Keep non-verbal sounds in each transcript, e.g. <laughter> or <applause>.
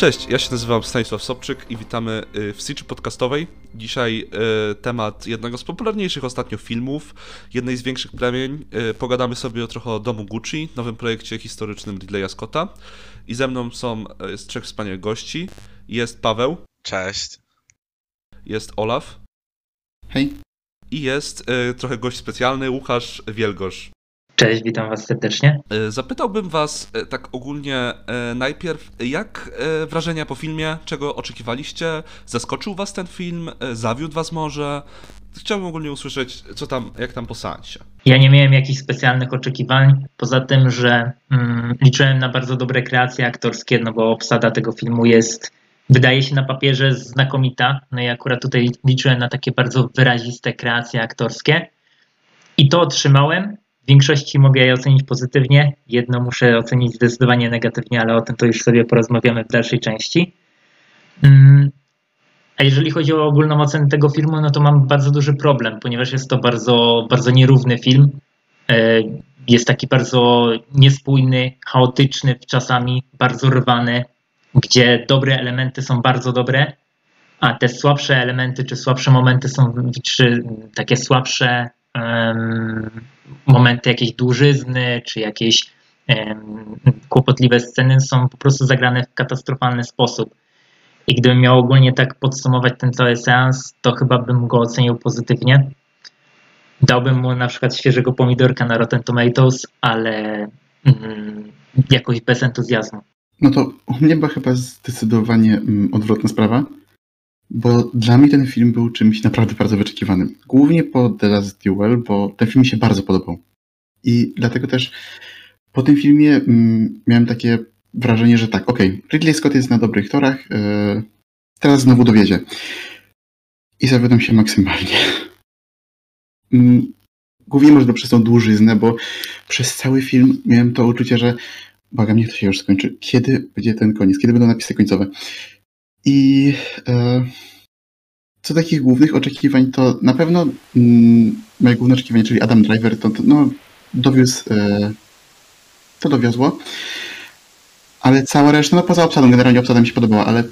Cześć, ja się nazywam Stanisław Sobczyk i witamy y, w Siczy Podcastowej. Dzisiaj y, temat jednego z popularniejszych ostatnio filmów, jednej z większych plemień. Y, pogadamy sobie o trochę o domu Gucci, nowym projekcie historycznym Ridleya Scotta. I ze mną są jest trzech wspaniałych gości. Jest Paweł. Cześć. Jest Olaf. Hej. I jest trochę gość specjalny, Łukasz Wielgosz. Cześć, witam Was serdecznie. E, zapytałbym Was e, tak ogólnie e, najpierw, jak wrażenia po filmie, czego oczekiwaliście? Zaskoczył Was ten film? Zawiódł Was może? Chciałbym ogólnie usłyszeć, co tam, jak tam po seansie. Ja nie miałem jakichś specjalnych oczekiwań, poza tym, że mm, liczyłem na bardzo dobre kreacje aktorskie, no bo obsada tego filmu jest, wydaje się na papierze znakomita, no i akurat tutaj liczyłem na takie bardzo wyraziste kreacje aktorskie i to otrzymałem, w większości mogę je ocenić pozytywnie, jedno muszę ocenić zdecydowanie negatywnie, ale o tym to już sobie porozmawiamy w dalszej części. Mm, a jeżeli chodzi o ogólną ocenę tego filmu, no to mam bardzo duży problem, ponieważ jest to bardzo, bardzo nierówny film. E, jest taki bardzo niespójny, chaotyczny, czasami bardzo rwany, gdzie dobre elementy są bardzo dobre, a te słabsze elementy czy słabsze momenty są, czy takie słabsze momenty jakiejś dłużyzny, czy jakieś kłopotliwe sceny są po prostu zagrane w katastrofalny sposób. I gdybym miał ogólnie tak podsumować ten cały seans, to chyba bym go ocenił pozytywnie. Dałbym mu na przykład świeżego pomidorka na Rotten Tomatoes, ale mm, jakoś bez entuzjazmu. No to u mnie była chyba zdecydowanie mm, odwrotna sprawa bo dla mnie ten film był czymś naprawdę bardzo wyczekiwanym. Głównie po The Last Duel, bo ten film mi się bardzo podobał. I dlatego też po tym filmie mm, miałem takie wrażenie, że tak, okej, okay, Ridley Scott jest na dobrych torach, yy, teraz znowu dowiedzie. I zawiodłem się maksymalnie. Yy, <laughs> głównie może przez tą dłużyznę, bo przez cały film miałem to uczucie, że błagam, niech to się już skończy. Kiedy będzie ten koniec? Kiedy będą napisy końcowe? I e, co takich głównych oczekiwań, to na pewno mm, moje główne oczekiwanie, czyli Adam Driver, to, to no, dowiózł, e, to dowiozło. Ale cała reszta, no poza obsadą, generalnie obsada mi się podobała, ale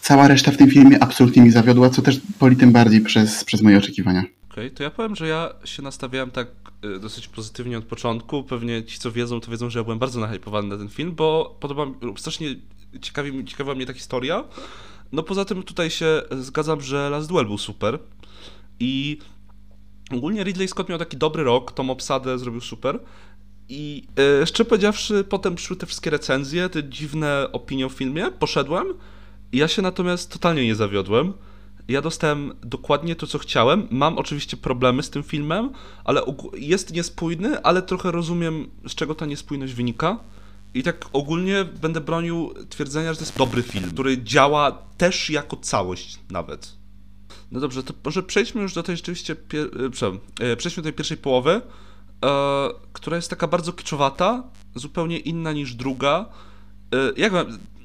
cała reszta w tym filmie absolutnie mi zawiodła, co też boli tym bardziej przez, przez moje oczekiwania. Okej, okay, to ja powiem, że ja się nastawiałem tak e, dosyć pozytywnie od początku. Pewnie ci, co wiedzą, to wiedzą, że ja byłem bardzo nahypowany na ten film, bo podoba mi, strasznie ciekawi, ciekawa mnie ta historia. No poza tym tutaj się zgadzam, że Last Duel był super i ogólnie Ridley Scott miał taki dobry rok, tą obsadę zrobił super i e, jeszcze powiedziawszy, potem przyszły te wszystkie recenzje, te dziwne opinie o filmie, poszedłem ja się natomiast totalnie nie zawiodłem. Ja dostałem dokładnie to, co chciałem. Mam oczywiście problemy z tym filmem, ale jest niespójny, ale trochę rozumiem, z czego ta niespójność wynika. I tak ogólnie będę bronił twierdzenia, że to jest dobry film, który działa też jako całość nawet. No dobrze, to może przejdźmy już do tej rzeczywiście, e, przejdźmy do tej pierwszej połowy, e, która jest taka bardzo kiczowata, zupełnie inna niż druga. E, jak,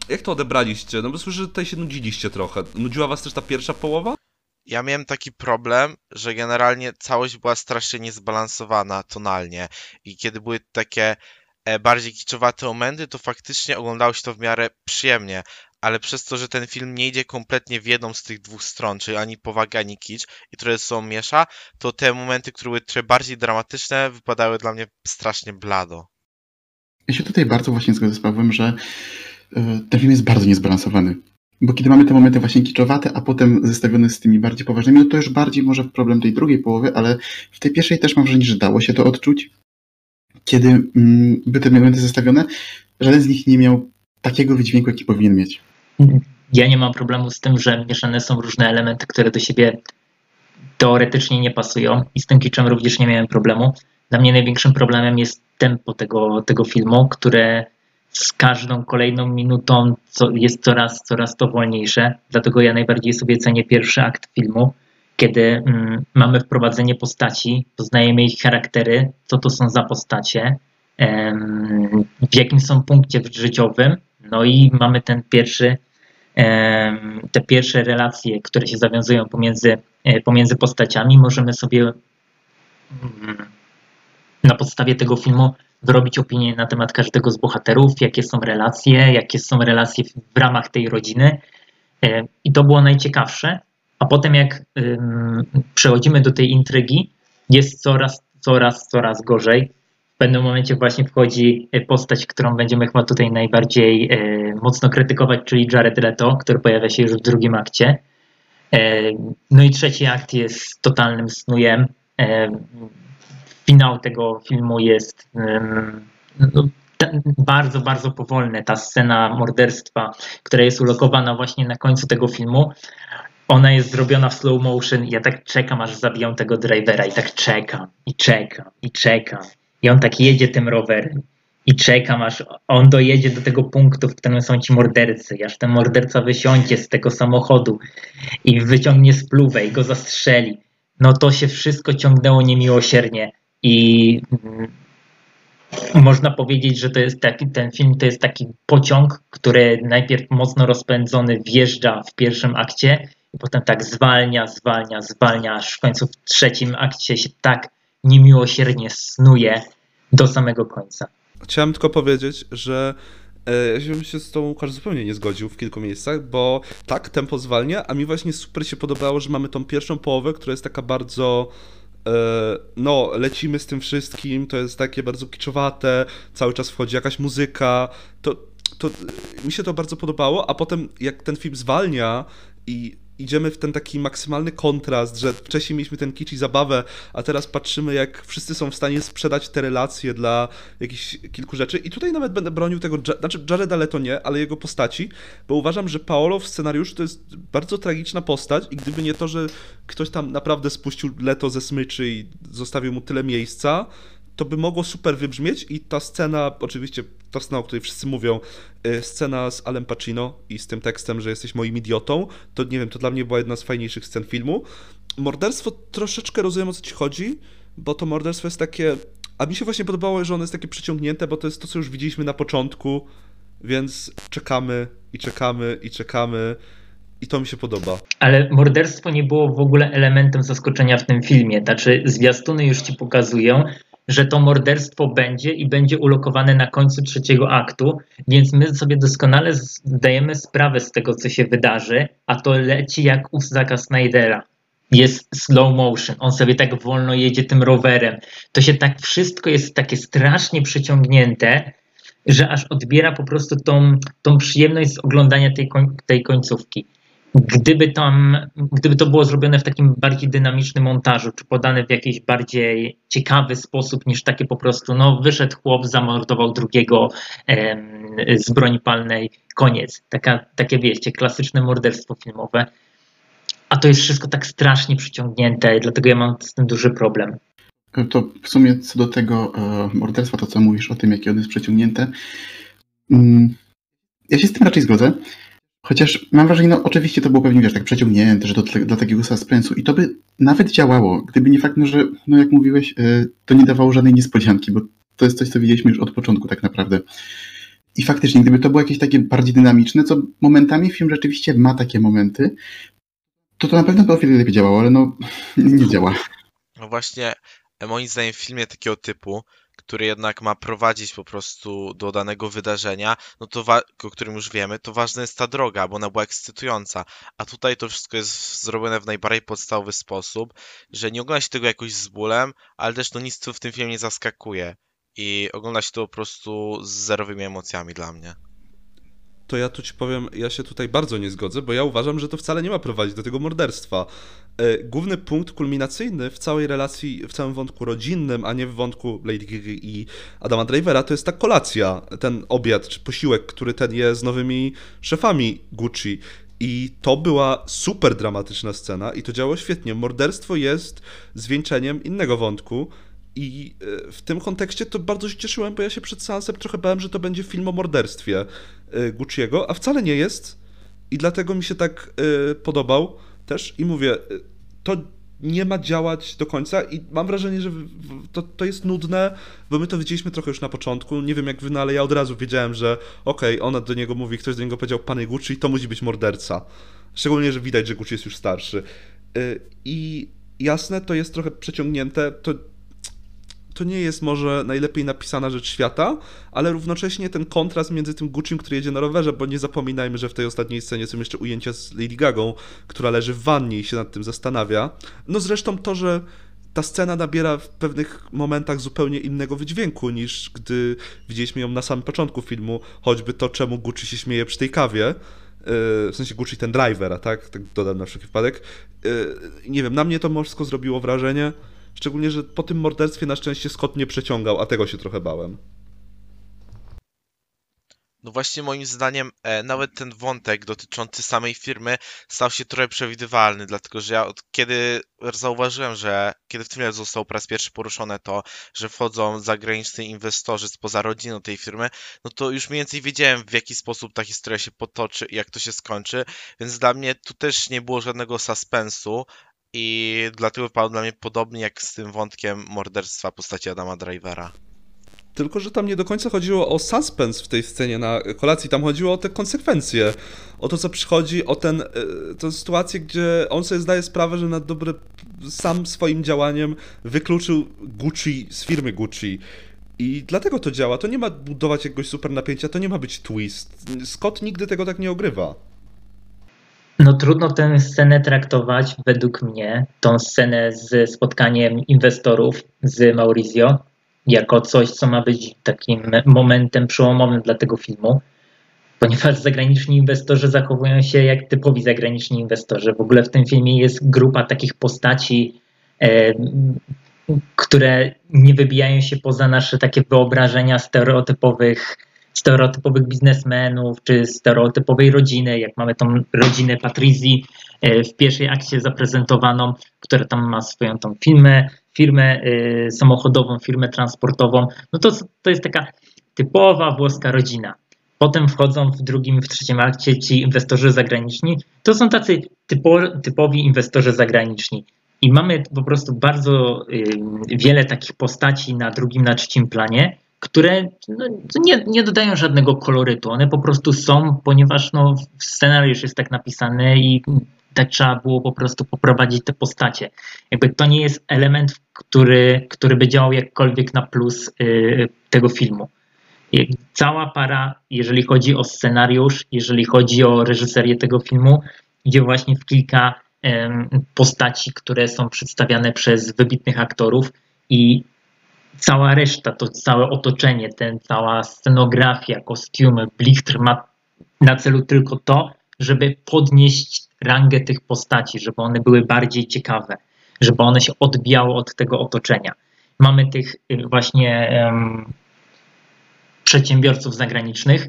jak to odebraliście? No bo słyszę, że tutaj się nudziliście trochę. Nudziła was też ta pierwsza połowa? Ja miałem taki problem, że generalnie całość była strasznie niezbalansowana tonalnie i kiedy były takie E, bardziej kiczowate momenty, to faktycznie oglądało się to w miarę przyjemnie, ale przez to, że ten film nie idzie kompletnie w jedną z tych dwóch stron, czyli ani powaga, ani kicz i które są miesza, to te momenty, które były trochę bardziej dramatyczne, wypadały dla mnie strasznie blado. Ja się tutaj bardzo właśnie zgodzę z Pawłem, że e, ten film jest bardzo niezbalansowany. Bo kiedy mamy te momenty właśnie kiczowate, a potem zestawione z tymi bardziej poważnymi, no to już bardziej może problem tej drugiej połowy, ale w tej pierwszej też mam wrażenie, że dało się to odczuć kiedy mm, by te elementy zestawione, żaden z nich nie miał takiego wydźwięku, jaki powinien mieć. Ja nie mam problemu z tym, że mieszane są różne elementy, które do siebie teoretycznie nie pasują i z tym kiczem również nie miałem problemu. Dla mnie największym problemem jest tempo tego, tego filmu, które z każdą kolejną minutą jest coraz, coraz to wolniejsze. Dlatego ja najbardziej sobie cenię pierwszy akt filmu, kiedy mm, mamy wprowadzenie postaci, poznajemy ich charaktery, co to są za postacie, w jakim są punkcie życiowym, no i mamy ten pierwszy, te pierwsze relacje, które się zawiązują pomiędzy, e, pomiędzy postaciami, możemy sobie mm, na podstawie tego filmu wyrobić opinię na temat każdego z bohaterów, jakie są relacje, jakie są relacje w ramach tej rodziny. E, I to było najciekawsze. A potem, jak przechodzimy do tej intrygi, jest coraz, coraz, coraz gorzej. W pewnym momencie właśnie wchodzi postać, którą będziemy chyba tutaj najbardziej mocno krytykować, czyli Jared Leto, który pojawia się już w drugim akcie. No i trzeci akt jest totalnym snujem finał tego filmu jest no, bardzo, bardzo powolny. Ta scena morderstwa, która jest ulokowana właśnie na końcu tego filmu, ona jest zrobiona w slow motion. Ja tak czekam, aż zabiją tego drivera i tak czekam, i czekam, i czekam. I on tak jedzie tym rowerem i czekam, aż on dojedzie do tego punktu, w którym są ci mordercy, aż ten morderca wysiądzie z tego samochodu i wyciągnie spluwę i go zastrzeli. No to się wszystko ciągnęło niemiłosiernie. I mm, można powiedzieć, że to jest taki, ten film to jest taki pociąg, który najpierw mocno rozpędzony wjeżdża w pierwszym akcie i potem tak zwalnia, zwalnia, zwalnia, aż w końcu w trzecim akcie się tak niemiłosiernie snuje do samego końca. Chciałem tylko powiedzieć, że e, ja bym się z tą Łukasz zupełnie nie zgodził w kilku miejscach, bo tak, tempo zwalnia, a mi właśnie super się podobało, że mamy tą pierwszą połowę, która jest taka bardzo E, no, lecimy z tym wszystkim, to jest takie bardzo kiczowate, cały czas wchodzi jakaś muzyka, to, to mi się to bardzo podobało, a potem jak ten film zwalnia i idziemy w ten taki maksymalny kontrast, że wcześniej mieliśmy ten kicz i zabawę, a teraz patrzymy, jak wszyscy są w stanie sprzedać te relacje dla jakichś kilku rzeczy. I tutaj nawet będę bronił tego, znaczy Jareda Leto nie, ale jego postaci, bo uważam, że Paolo w scenariuszu to jest bardzo tragiczna postać i gdyby nie to, że ktoś tam naprawdę spuścił Leto ze smyczy i zostawił mu tyle miejsca, to by mogło super wybrzmieć i ta scena, oczywiście ta scena, o której wszyscy mówią, y, scena z Alem Pacino i z tym tekstem, że jesteś moim idiotą, to nie wiem, to dla mnie była jedna z fajniejszych scen filmu. Morderstwo troszeczkę rozumiem o co ci chodzi, bo to morderstwo jest takie, a mi się właśnie podobało, że ono jest takie przeciągnięte, bo to jest to, co już widzieliśmy na początku, więc czekamy i czekamy i czekamy. I to mi się podoba. Ale morderstwo nie było w ogóle elementem zaskoczenia w tym filmie. Znaczy, zwiastuny już ci pokazują, że to morderstwo będzie i będzie ulokowane na końcu trzeciego aktu, więc my sobie doskonale zdajemy sprawę z tego, co się wydarzy, a to leci jak u Zaka Snydera. Jest slow motion, on sobie tak wolno jedzie tym rowerem. To się tak wszystko jest takie strasznie przyciągnięte, że aż odbiera po prostu tą, tą przyjemność z oglądania tej, tej końcówki gdyby tam, gdyby to było zrobione w takim bardziej dynamicznym montażu, czy podane w jakiś bardziej ciekawy sposób niż takie po prostu, no wyszedł chłop, zamordował drugiego em, z broni palnej, koniec. Taka, takie wieście, klasyczne morderstwo filmowe. A to jest wszystko tak strasznie przyciągnięte, dlatego ja mam z tym duży problem. To w sumie co do tego e, morderstwa, to co mówisz o tym, jakie ono jest przeciągnięte, mm, ja się z tym raczej zgodzę. Chociaż mam wrażenie, no oczywiście to było pewnie, wiesz, tak przeciągnięte, że to dla, takiego suspensu i to by nawet działało, gdyby nie fakt, no, że, no jak mówiłeś, e, to nie dawało żadnej niespodzianki, bo to jest coś, co widzieliśmy już od początku tak naprawdę. I faktycznie, gdyby to było jakieś takie bardziej dynamiczne, co momentami film rzeczywiście ma takie momenty, to to na pewno by o wiele lepiej działało, ale no <laughs> nie działa. No właśnie, moim zdaniem w filmie takiego typu który jednak ma prowadzić po prostu do danego wydarzenia, no to o którym już wiemy, to ważna jest ta droga, bo ona była ekscytująca. A tutaj to wszystko jest zrobione w najbardziej podstawowy sposób, że nie ogląda się tego jakoś z bólem, ale też no nic tu w tym filmie nie zaskakuje. I ogląda się to po prostu z zerowymi emocjami dla mnie to ja tu ci powiem, ja się tutaj bardzo nie zgodzę, bo ja uważam, że to wcale nie ma prowadzić do tego morderstwa. E, główny punkt kulminacyjny w całej relacji, w całym wątku rodzinnym, a nie w wątku Lady Gaga i Adama Drivera, to jest ta kolacja, ten obiad czy posiłek, który ten je z nowymi szefami Gucci. I to była super dramatyczna scena i to działo świetnie. Morderstwo jest zwieńczeniem innego wątku, i e, w tym kontekście to bardzo się cieszyłem, bo ja się przed seansem trochę bałem, że to będzie film o morderstwie Gucciego, a wcale nie jest. I dlatego mi się tak e, podobał też. I mówię, to nie ma działać do końca i mam wrażenie, że to, to jest nudne, bo my to widzieliśmy trochę już na początku. Nie wiem jak wy, no ale ja od razu wiedziałem, że okej, okay, ona do niego mówi, ktoś do niego powiedział panie Gucci, to musi być morderca. Szczególnie, że widać, że Gucci jest już starszy. I jasne, to jest trochę przeciągnięte, to to nie jest może najlepiej napisana rzecz świata, ale równocześnie ten kontrast między tym Gucci'm, który jedzie na rowerze, bo nie zapominajmy, że w tej ostatniej scenie są jeszcze ujęcia z Lady Gagą, która leży w wannie i się nad tym zastanawia. No zresztą to, że ta scena nabiera w pewnych momentach zupełnie innego wydźwięku niż gdy widzieliśmy ją na samym początku filmu, choćby to, czemu Gucci się śmieje przy tej kawie. E, w sensie Gucci ten driver, tak? Tak dodam na wszelki wypadek. E, nie wiem, na mnie to wszystko zrobiło wrażenie. Szczególnie, że po tym morderstwie na szczęście Scott nie przeciągał, a tego się trochę bałem. No właśnie moim zdaniem e, nawet ten wątek dotyczący samej firmy stał się trochę przewidywalny, dlatego że ja od kiedy zauważyłem, że kiedy w tym zostało po raz pierwszy poruszone to, że wchodzą zagraniczni inwestorzy spoza rodziny tej firmy, no to już mniej więcej wiedziałem w jaki sposób ta historia się potoczy i jak to się skończy, więc dla mnie tu też nie było żadnego suspensu, i dlatego wypadł dla mnie podobnie jak z tym wątkiem morderstwa postaci Adama Drivera. Tylko, że tam nie do końca chodziło o suspense w tej scenie na kolacji, tam chodziło o te konsekwencje, o to, co przychodzi, o ten, e, tę sytuację, gdzie on sobie zdaje sprawę, że na dobre sam swoim działaniem wykluczył Gucci z firmy Gucci. I dlatego to działa. To nie ma budować jakiegoś super napięcia, to nie ma być twist. Scott nigdy tego tak nie ogrywa. No trudno tę scenę traktować, według mnie, tą scenę z spotkaniem inwestorów z Maurizio, jako coś, co ma być takim momentem przełomowym dla tego filmu, ponieważ zagraniczni inwestorzy zachowują się jak typowi zagraniczni inwestorzy. W ogóle w tym filmie jest grupa takich postaci, e, które nie wybijają się poza nasze takie wyobrażenia stereotypowych stereotypowych biznesmenów, czy stereotypowej rodziny, jak mamy tą rodzinę Patrizji e, w pierwszej akcie zaprezentowaną, która tam ma swoją tą firmę, firmę e, samochodową, firmę transportową, no to, to jest taka typowa włoska rodzina. Potem wchodzą w drugim w trzecim akcie ci inwestorzy zagraniczni. To są tacy typo, typowi inwestorzy zagraniczni. I mamy po prostu bardzo wiele takich postaci na drugim, na trzecim planie, które no, nie, nie dodają żadnego kolorytu. One po prostu są, ponieważ no, scenariusz jest tak napisany i tak trzeba było po prostu poprowadzić te postacie. Jakby to nie jest element, który, który by działał jakkolwiek na plus y, tego filmu. Cała para, jeżeli chodzi o scenariusz, jeżeli chodzi o reżyserię tego filmu, idzie właśnie w kilka y, postaci, które są przedstawiane przez wybitnych aktorów i cała reszta, to całe otoczenie, ten, cała scenografia, kostiumy, blichtr ma na celu tylko to, żeby podnieść rangę tych postaci, żeby one były bardziej ciekawe, żeby one się odbijały od tego otoczenia. Mamy tych y, właśnie um, przedsiębiorców zagranicznych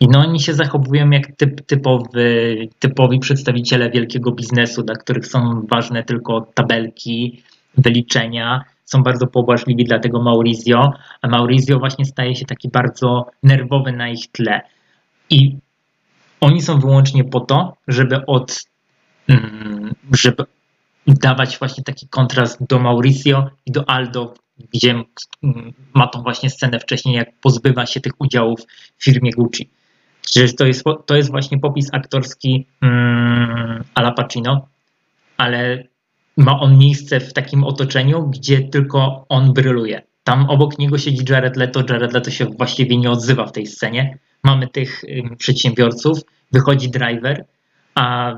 i no oni się zachowują jak typ, typowy, typowi przedstawiciele wielkiego biznesu, dla których są ważne tylko tabelki, wyliczenia, są bardzo pobłażliwi dla tego Maurizio, a Maurizio właśnie staje się taki bardzo nerwowy na ich tle. I oni są wyłącznie po to, żeby od mm, żeby dawać właśnie taki kontrast do Mauricio i do Aldo, gdzie mm, ma tą właśnie scenę wcześniej, jak pozbywa się tych udziałów w firmie Gucci. Czyli to jest, to jest właśnie popis aktorski mm, Ala Pacino, ale ma on miejsce w takim otoczeniu, gdzie tylko on bryluje. Tam obok niego siedzi Jared Leto, Jared Leto się właściwie nie odzywa w tej scenie. Mamy tych przedsiębiorców, wychodzi driver, a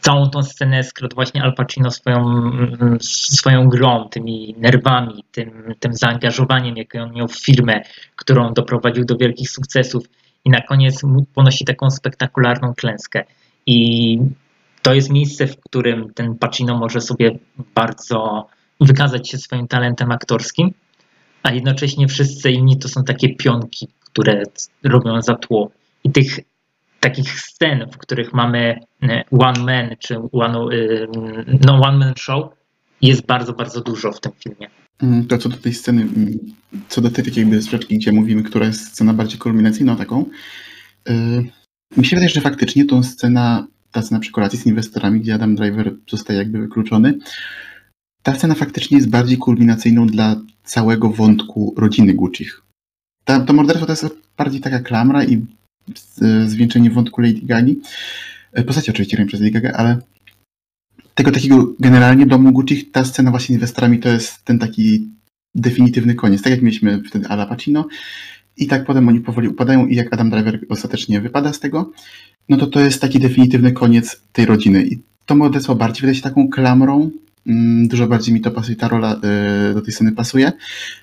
całą tą scenę skradł właśnie Al Pacino swoją, swoją grą, tymi nerwami, tym, tym zaangażowaniem, jakie on miał w firmę, którą doprowadził do wielkich sukcesów i na koniec ponosi taką spektakularną klęskę. I to jest miejsce, w którym ten Pacino może sobie bardzo wykazać się swoim talentem aktorskim, a jednocześnie wszyscy inni to są takie pionki, które robią za tło. I tych takich scen, w których mamy e, one man czy one, e, no, one man show, jest bardzo, bardzo dużo w tym filmie. Mm, to co do tej sceny, mm, co do tej jakby sprzeczki, gdzie mówimy, która jest scena bardziej kulminacyjną taką, yy, mi się wydaje, że faktycznie tą scena ta scena przy kolacji z inwestorami, gdzie Adam Driver zostaje jakby wykluczony, ta scena faktycznie jest bardziej kulminacyjną dla całego wątku rodziny Gucci'ch. Ta, to morderstwo to jest bardziej taka klamra i zwieńczenie wątku Lady Gagi. E, postaci oczywiście grałem przez Lady Gaga, ale tego takiego generalnie domu Gucci, ta scena właśnie z inwestorami to jest ten taki definitywny koniec. Tak jak mieliśmy wtedy Ala Pacino i tak potem oni powoli upadają i jak Adam Driver ostatecznie wypada z tego, no to to jest taki definitywny koniec tej rodziny. I to morderstwo bardziej wydaje się taką klamrą, mm, dużo bardziej mi to pasuje, ta rola y, do tej sceny pasuje.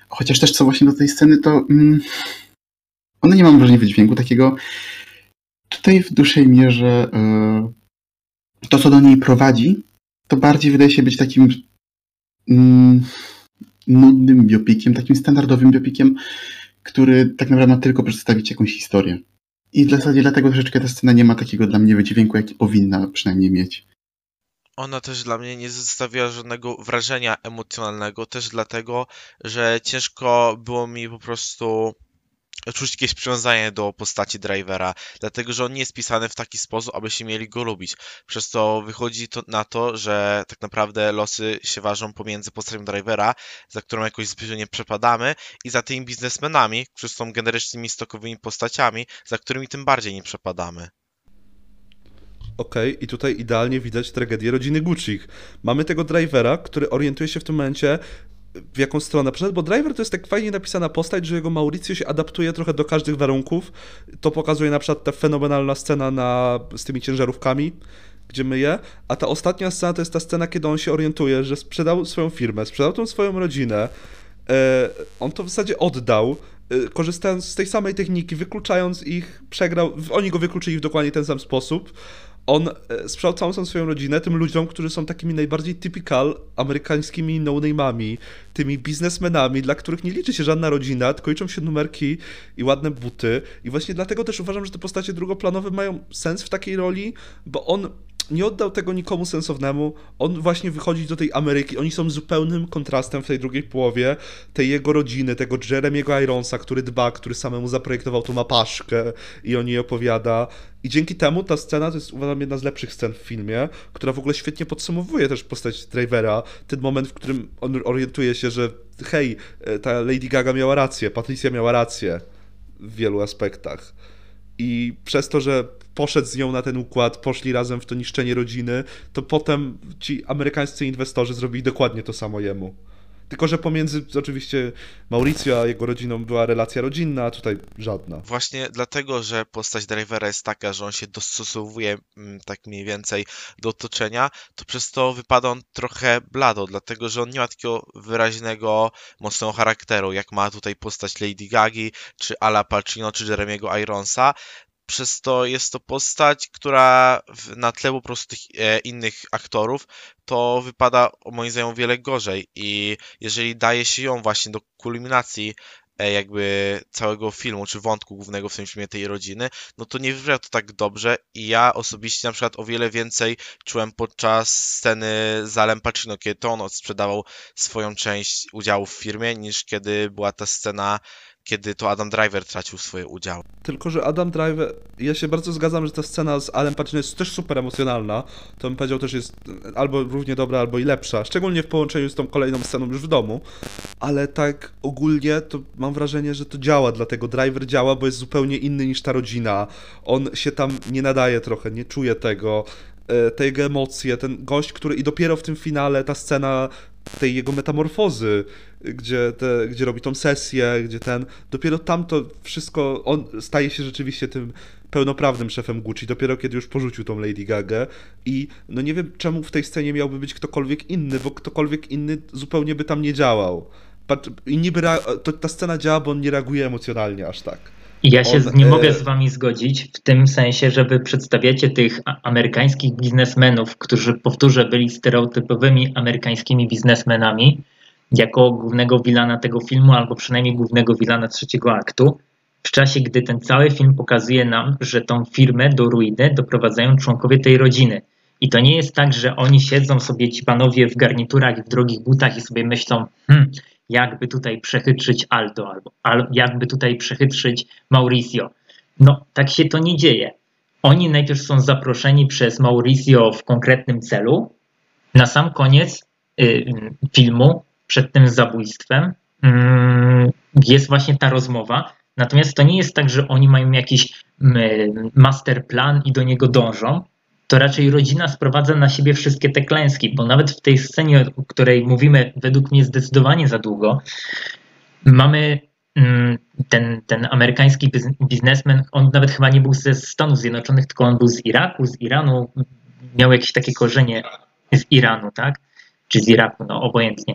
Chociaż też co właśnie do tej sceny, to mm, ona nie mam wrażenia wydźwięku takiego. Tutaj w dłuższej mierze y, to, co do niej prowadzi, to bardziej wydaje się być takim mm, nudnym biopikiem, takim standardowym biopikiem, który tak naprawdę ma tylko przedstawić jakąś historię. I w zasadzie dlatego troszeczkę ta scena nie ma takiego dla mnie wydźwięku, jaki powinna przynajmniej mieć. Ona też dla mnie nie zostawiła żadnego wrażenia emocjonalnego, też dlatego, że ciężko było mi po prostu czuć jakieś przywiązanie do postaci drivera, dlatego że on nie jest pisany w taki sposób, abyśmy mieli go lubić. Przez to wychodzi to na to, że tak naprawdę losy się ważą pomiędzy postacią drivera, za którą jakoś zbyt nie przepadamy, i za tymi biznesmenami, którzy są generycznymi stokowymi postaciami, za którymi tym bardziej nie przepadamy. Okej, okay, i tutaj idealnie widać tragedię rodziny Gucci. Mamy tego drivera, który orientuje się w tym momencie w jaką stronę przeszedł, bo Driver to jest tak fajnie napisana postać, że jego Mauricio się adaptuje trochę do każdych warunków. To pokazuje na przykład ta fenomenalna scena na, z tymi ciężarówkami, gdzie myje, a ta ostatnia scena to jest ta scena, kiedy on się orientuje, że sprzedał swoją firmę, sprzedał tą swoją rodzinę, e, on to w zasadzie oddał, e, korzystając z tej samej techniki, wykluczając ich, przegrał, oni go wykluczyli w dokładnie ten sam sposób, on e, sprzedał całą swoją rodzinę tym ludziom, którzy są takimi najbardziej typical amerykańskimi no-name'ami, tymi biznesmenami, dla których nie liczy się żadna rodzina, tylko liczą się numerki i ładne buty. I właśnie dlatego też uważam, że te postacie drugoplanowe mają sens w takiej roli, bo on nie oddał tego nikomu sensownemu. On właśnie wychodzi do tej Ameryki. Oni są zupełnym kontrastem w tej drugiej połowie tej jego rodziny, tego Jeremiego Ironsa, który dba, który samemu zaprojektował tą mapaszkę i o niej opowiada. I dzięki temu ta scena to jest uważam jedna z lepszych scen w filmie, która w ogóle świetnie podsumowuje też postać Drivera. Ten moment, w którym on orientuje się, że hej, e, ta Lady Gaga miała rację, Patricia miała rację w wielu aspektach. I przez to, że poszedł z nią na ten układ, poszli razem w to niszczenie rodziny, to potem ci amerykańscy inwestorzy zrobili dokładnie to samo jemu. Tylko, że pomiędzy oczywiście Mauricio a jego rodziną była relacja rodzinna, a tutaj żadna. Właśnie dlatego, że postać drivera jest taka, że on się dostosowuje mm, tak mniej więcej do otoczenia, to przez to wypada on trochę blado, dlatego, że on nie ma takiego wyraźnego, mocnego charakteru, jak ma tutaj postać Lady Gagi, czy Ala Pacino, czy Jeremiego Ironsa, przez to jest to postać, która na tle po prostu tych e, innych aktorów to wypada moim zdaniem o wiele gorzej. I jeżeli daje się ją właśnie do kulminacji e, jakby całego filmu, czy wątku głównego w tym filmie tej rodziny, no to nie wybrzmia to tak dobrze. I ja osobiście na przykład o wiele więcej czułem podczas sceny z Alem Pacino, kiedy to on sprzedawał swoją część udziału w firmie, niż kiedy była ta scena kiedy to Adam Driver tracił swoje udziały. Tylko, że Adam Driver, ja się bardzo zgadzam, że ta scena z Alem Pacino jest też super emocjonalna, to bym powiedział też jest albo równie dobra, albo i lepsza, szczególnie w połączeniu z tą kolejną sceną już w domu, ale tak ogólnie to mam wrażenie, że to działa, dlatego Driver działa, bo jest zupełnie inny niż ta rodzina, on się tam nie nadaje trochę, nie czuje tego, e, te jego emocje, ten gość, który i dopiero w tym finale ta scena tej jego metamorfozy, gdzie, te, gdzie robi tą sesję, gdzie ten, dopiero tam to wszystko, on staje się rzeczywiście tym pełnoprawnym szefem Gucci, dopiero kiedy już porzucił tą Lady Gaga i no nie wiem czemu w tej scenie miałby być ktokolwiek inny, bo ktokolwiek inny zupełnie by tam nie działał. I niby to, ta scena działa, bo on nie reaguje emocjonalnie aż tak. Ja się On, nie mogę e, z wami zgodzić w tym sensie, że wy przedstawiacie tych amerykańskich biznesmenów, którzy, powtórzę, byli stereotypowymi amerykańskimi biznesmenami, jako głównego wilana tego filmu, albo przynajmniej głównego wilana trzeciego aktu, w czasie, gdy ten cały film pokazuje nam, że tą firmę do ruiny doprowadzają członkowie tej rodziny. I to nie jest tak, że oni siedzą sobie ci panowie w garniturach i w drogich butach i sobie myślą, hmm, jakby tutaj przechytrzyć Aldo albo, jakby tutaj przechytrzyć Mauricio. No, tak się to nie dzieje. Oni najpierw są zaproszeni przez Mauricio w konkretnym celu. Na sam koniec y, filmu, przed tym zabójstwem, y, jest właśnie ta rozmowa. Natomiast to nie jest tak, że oni mają jakiś y, master plan i do niego dążą, to raczej rodzina sprowadza na siebie wszystkie te klęski, bo nawet w tej scenie, o której mówimy według mnie zdecydowanie za długo, mamy mm, ten, ten amerykański biznesmen, on nawet chyba nie był ze Stanów Zjednoczonych, tylko on był z Iraku, z Iranu, miał jakieś takie korzenie z Iranu, tak? Czy z Iraku, no obojętnie.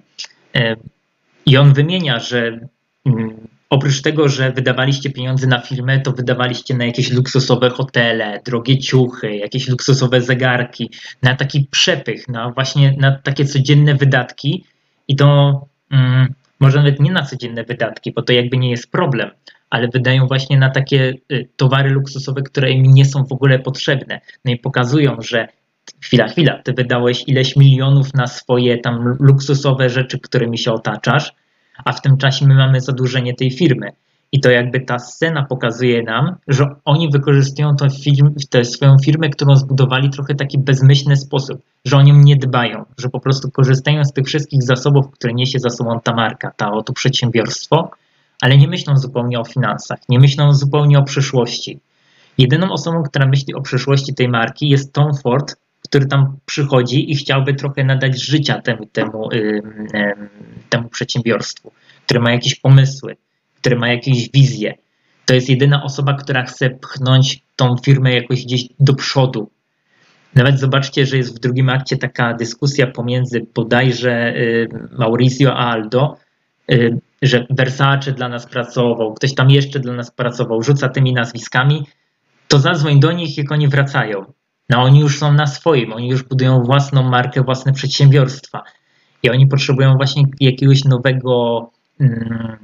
I on wymienia, że mm, oprócz tego, że wydawaliście pieniądze na filmy, to wydawaliście na jakieś luksusowe hotele, drogie ciuchy, jakieś luksusowe zegarki, na taki przepych, na właśnie na takie codzienne wydatki i to mm, może nawet nie na codzienne wydatki, bo to jakby nie jest problem, ale wydają właśnie na takie y, towary luksusowe, które im nie są w ogóle potrzebne. No i pokazują, że chwila, chwila, ty wydałeś ileś milionów na swoje tam luksusowe rzeczy, którymi się otaczasz, a w tym czasie my mamy zadłużenie tej firmy. I to jakby ta scena pokazuje nam, że oni wykorzystują tę, film, tę swoją firmę, którą zbudowali trochę taki bezmyślny sposób, że o nią nie dbają, że po prostu korzystają z tych wszystkich zasobów, które niesie za sobą ta marka, ta oto przedsiębiorstwo, ale nie myślą zupełnie o finansach, nie myślą zupełnie o przyszłości. Jedyną osobą, która myśli o przyszłości tej marki jest Tom Ford, który tam przychodzi i chciałby trochę nadać życia temu, temu, temu przedsiębiorstwu, które ma jakieś pomysły, które ma jakieś wizje. To jest jedyna osoba, która chce pchnąć tą firmę jakoś gdzieś do przodu. Nawet zobaczcie, że jest w drugim akcie taka dyskusja pomiędzy bodajże Mauricio a Aldo, że Versace dla nas pracował, ktoś tam jeszcze dla nas pracował, rzuca tymi nazwiskami, to zadzwoń do nich, jak oni wracają. No oni już są na swoim, oni już budują własną markę, własne przedsiębiorstwa. I oni potrzebują właśnie jakiegoś nowego mm,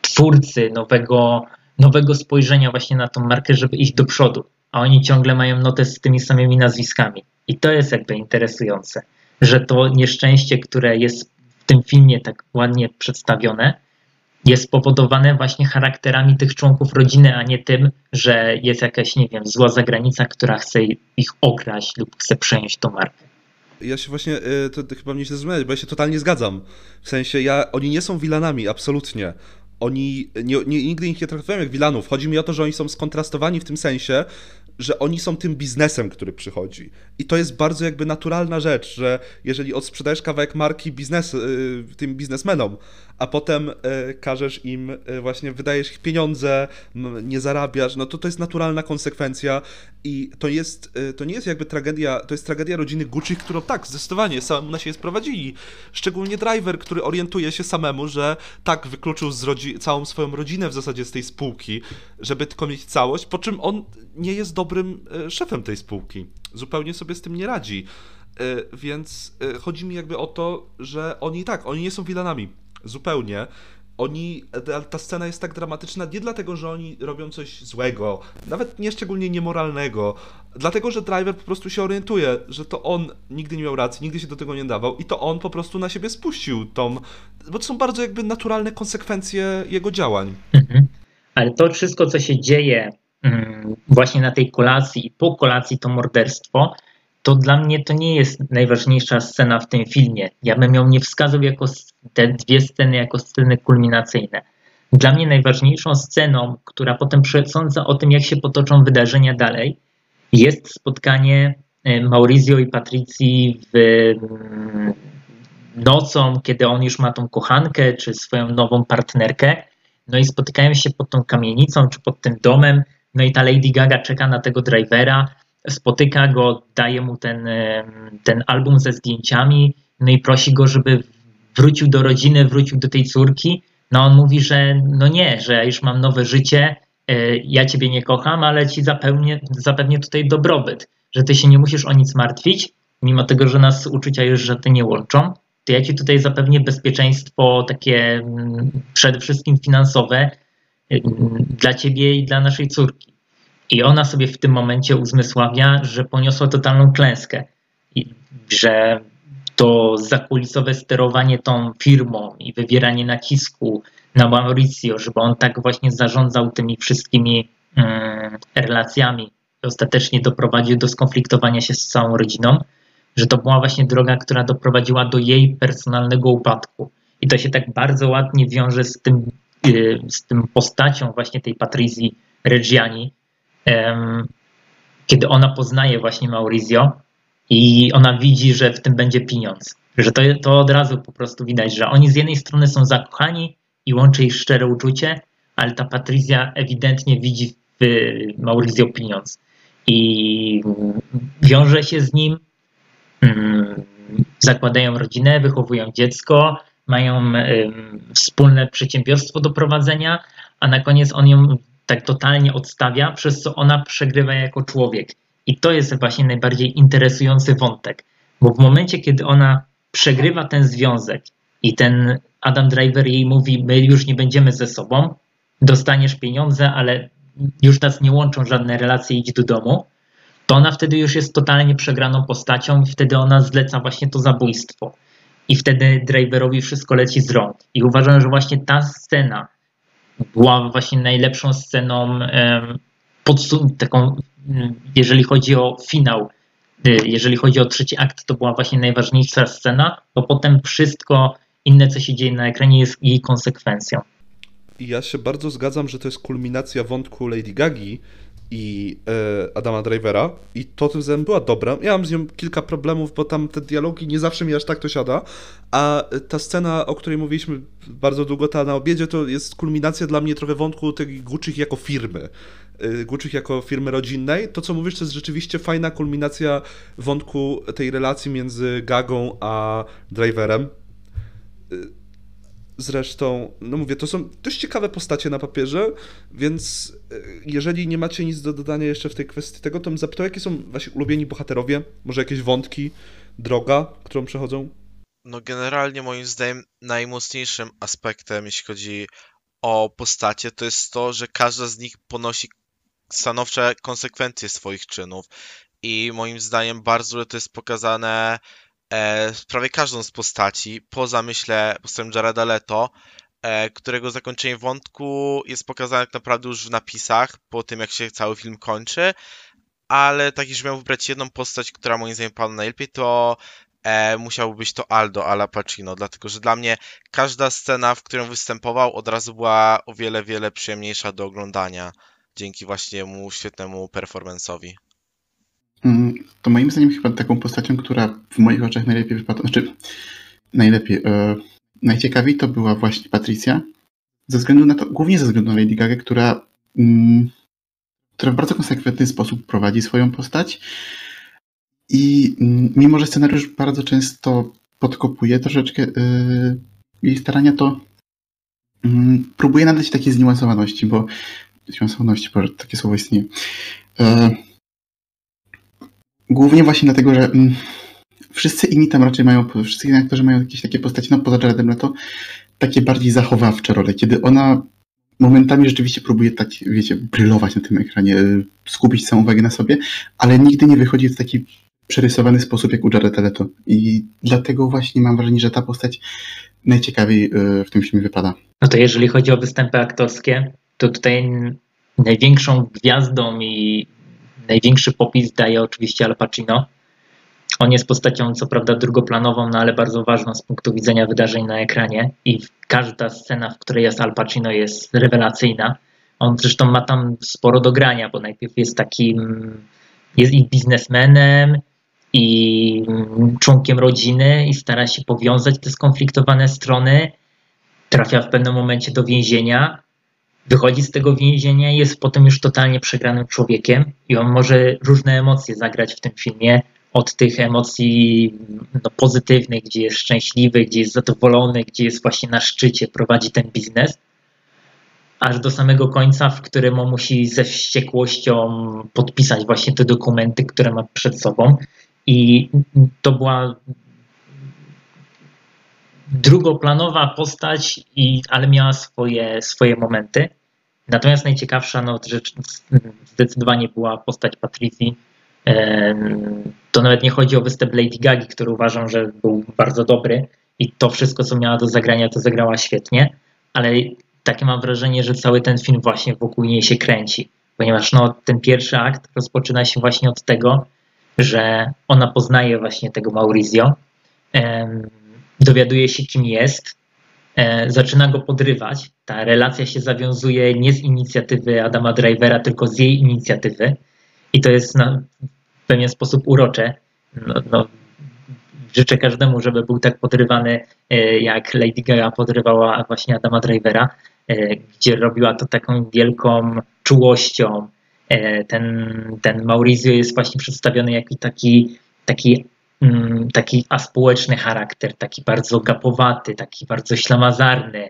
twórcy, nowego, nowego spojrzenia właśnie na tą markę, żeby iść do przodu. A oni ciągle mają notę z tymi samymi nazwiskami. I to jest jakby interesujące, że to nieszczęście, które jest w tym filmie tak ładnie przedstawione, jest spowodowane właśnie charakterami tych członków rodziny, a nie tym, że jest jakaś, nie wiem, zła zagranica, która chce ich okraść lub chce przejąć tą markę. Ja się właśnie, y, to, chyba mnie się zrozumiałeś, bo ja się totalnie zgadzam. W sensie, ja, oni nie są wilanami, absolutnie. Oni, nie, nie, nigdy ich nie traktowałem jak wilanów. Chodzi mi o to, że oni są skontrastowani w tym sensie, że oni są tym biznesem, który przychodzi. I to jest bardzo jakby naturalna rzecz, że jeżeli odsprzedajesz kawałek marki biznes, y, tym biznesmenom, a potem y, każesz im, y, właśnie wydajesz ich pieniądze, nie zarabiasz, no to to jest naturalna konsekwencja i to jest, to nie jest jakby tragedia, to jest tragedia rodziny Gucci, którą tak, zdecydowanie samemu na siebie sprowadzili. Szczególnie driver, który orientuje się samemu, że tak, wykluczył całą swoją rodzinę w zasadzie z tej spółki, żeby tylko mieć całość, po czym on nie jest dobrym e, szefem tej spółki. Zupełnie sobie z tym nie radzi. E, więc e, chodzi mi jakby o to, że oni tak, oni nie są wilanami. Zupełnie. Oni, ta scena jest tak dramatyczna nie dlatego, że oni robią coś złego, nawet nie szczególnie niemoralnego, dlatego, że driver po prostu się orientuje, że to on nigdy nie miał racji, nigdy się do tego nie dawał i to on po prostu na siebie spuścił tą, bo to są bardzo jakby naturalne konsekwencje jego działań. Mhm. Ale to wszystko, co się dzieje Mm, właśnie na tej kolacji i po kolacji to morderstwo, to dla mnie to nie jest najważniejsza scena w tym filmie. Ja bym ją nie wskazał jako te dwie sceny jako sceny kulminacyjne. Dla mnie najważniejszą sceną, która potem przesądza o tym, jak się potoczą wydarzenia dalej, jest spotkanie e, Maurizio i Patricji w mm, nocą, kiedy on już ma tą kochankę czy swoją nową partnerkę. No i spotykają się pod tą kamienicą czy pod tym domem no i ta Lady Gaga czeka na tego drivera, spotyka go, daje mu ten, ten album ze zdjęciami, no i prosi go, żeby wrócił do rodziny, wrócił do tej córki. No on mówi, że no nie, że ja już mam nowe życie, e, ja ciebie nie kocham, ale ci zapewnię, zapewnię tutaj dobrobyt, że ty się nie musisz o nic martwić, mimo tego, że nas uczucia już że ty nie łączą, to ja ci tutaj zapewnię bezpieczeństwo takie mm, przede wszystkim finansowe, dla ciebie i dla naszej córki. I ona sobie w tym momencie uzmysławia, że poniosła totalną klęskę. I że to zakulisowe sterowanie tą firmą i wywieranie nacisku na Mauricio, żeby on tak właśnie zarządzał tymi wszystkimi mm, relacjami, ostatecznie doprowadził do skonfliktowania się z całą rodziną, że to była właśnie droga, która doprowadziła do jej personalnego upadku. I to się tak bardzo ładnie wiąże z tym Y, z tym postacią właśnie tej Patrycji Reggiani, kiedy ona poznaje właśnie Maurizio i ona widzi, że w tym będzie pieniądz. Że to, to od razu po prostu widać, że oni z jednej strony są zakochani i łączy ich szczere uczucie, ale ta Patrycja ewidentnie widzi w Maurizio pieniądz i wiąże się z nim, mm, zakładają rodzinę, wychowują dziecko, mają wspólne przedsiębiorstwo do prowadzenia, a na koniec on ją tak totalnie odstawia, przez co ona przegrywa jako człowiek. I to jest właśnie najbardziej interesujący wątek, bo w momencie, kiedy ona przegrywa ten związek i ten Adam Driver jej mówi: My już nie będziemy ze sobą, dostaniesz pieniądze, ale już nas nie łączą żadne relacje, idź do domu, to ona wtedy już jest totalnie przegraną postacią i wtedy ona zleca właśnie to zabójstwo. I wtedy Driverowi wszystko leci z rąk. I uważam, że właśnie ta scena była właśnie najlepszą sceną, taką, jeżeli chodzi o finał, y, jeżeli chodzi o trzeci akt, to była właśnie najważniejsza scena, bo potem wszystko inne, co się dzieje na ekranie, jest jej konsekwencją. Ja się bardzo zgadzam, że to jest kulminacja wątku Lady Gagi i e, Adama Drivera i to tym względem była dobra. Ja mam z nią kilka problemów, bo tam te dialogi nie zawsze mi aż tak to siada, a ta scena, o której mówiliśmy bardzo długo, ta na obiedzie, to jest kulminacja dla mnie trochę wątku tych Gucci jako firmy. E, Gucci jako firmy rodzinnej. To, co mówisz, to jest rzeczywiście fajna kulminacja wątku tej relacji między Gagą a Driverem e, Zresztą, no mówię, to są dość ciekawe postacie na papierze, więc e, jeżeli nie macie nic do dodania jeszcze w tej kwestii tego, to bym zapytał, jakie są wasi ulubieni bohaterowie? Może jakieś wątki, droga, którą przechodzą? No generalnie moim zdaniem najmocniejszym aspektem, jeśli chodzi o postacie, to jest to, że każda z nich ponosi stanowcze konsekwencje swoich czynów. I moim zdaniem bardzo to jest pokazane e, prawie każdą z postaci, poza myślę postacią Jareda Leto, e, którego zakończenie wątku jest pokazane tak naprawdę już w napisach, po tym jak się cały film kończy, ale tak już miał wybrać jedną postać, która moim zdaniem padła najlepiej, to e, być to Aldo Ala Pacino, dlatego że dla mnie każda scena, w którą występował, od razu była o wiele, wiele przyjemniejsza do oglądania dzięki właśnie mu świetnemu performance'owi. Mm, to moim zdaniem chyba taką postacią, która w moich oczach najlepiej wypadła, znaczy najlepiej, e, najciekawiej to była właśnie Patricia, ze względu na to, głównie ze względu na Lady Gaga, która, mm, która w bardzo konsekwentny sposób prowadzi swoją postać i mm, mimo, że scenariusz bardzo często podkopuje troszeczkę e, jej starania, to mm, próbuje nadać takiej zniuansowaności, bo zniuansowaności, bo takie słowo istnieje. E, Głównie właśnie dlatego, że mm, wszyscy inni tam raczej mają, wszyscy inni aktorzy mają jakieś takie postacie, no poza Jaredem Leto, takie bardziej zachowawcze role, kiedy ona momentami rzeczywiście próbuje tak, wiecie, brylować na tym ekranie, skupić całą uwagę na sobie, ale nigdy nie wychodzi w taki przerysowany sposób jak u Jareda Leto. I dlatego właśnie mam wrażenie, że ta postać najciekawiej e, w tym filmie wypada. No to jeżeli chodzi o występy aktorskie, to tutaj największą gwiazdą i Największy popis daje oczywiście Al Pacino. On jest postacią, co prawda, drugoplanową, no ale bardzo ważną z punktu widzenia wydarzeń na ekranie i każda scena, w której jest Al Pacino, jest rewelacyjna. On zresztą ma tam sporo do grania, bo najpierw jest takim, jest i biznesmenem, i członkiem rodziny, i stara się powiązać te skonfliktowane strony. Trafia w pewnym momencie do więzienia, wychodzi z tego więzienia i jest potem już totalnie przegranym człowiekiem i on może różne emocje zagrać w tym filmie. Od tych emocji no, pozytywnych, gdzie jest szczęśliwy, gdzie jest zadowolony, gdzie jest właśnie na szczycie, prowadzi ten biznes, aż do samego końca, w którym on musi ze wściekłością podpisać właśnie te dokumenty, które ma przed sobą. I to była drugoplanowa postać, i, ale miała swoje, swoje momenty. Natomiast najciekawsza no, rzecz zdecydowanie była postać Patricji. To nawet nie chodzi o występ Lady Gagi, który uważam, że był bardzo dobry i to wszystko, co miała do zagrania, to zagrała świetnie, ale takie mam wrażenie, że cały ten film właśnie wokół niej się kręci, ponieważ no, ten pierwszy akt rozpoczyna się właśnie od tego, że ona poznaje właśnie tego Maurizio, dowiaduje się, kim jest, zaczyna go podrywać. Ta relacja się zawiązuje nie z inicjatywy Adama Drivera, tylko z jej inicjatywy. I to jest na pewien sposób urocze. No, no, życzę każdemu, żeby był tak podrywany, e, jak Lady Gaga podrywała właśnie Adama Drivera, e, gdzie robiła to taką wielką czułością. E, ten, ten Maurizio jest właśnie przedstawiony jako taki, taki, taki aspołeczny charakter, taki bardzo gapowaty, taki bardzo ślamazarny.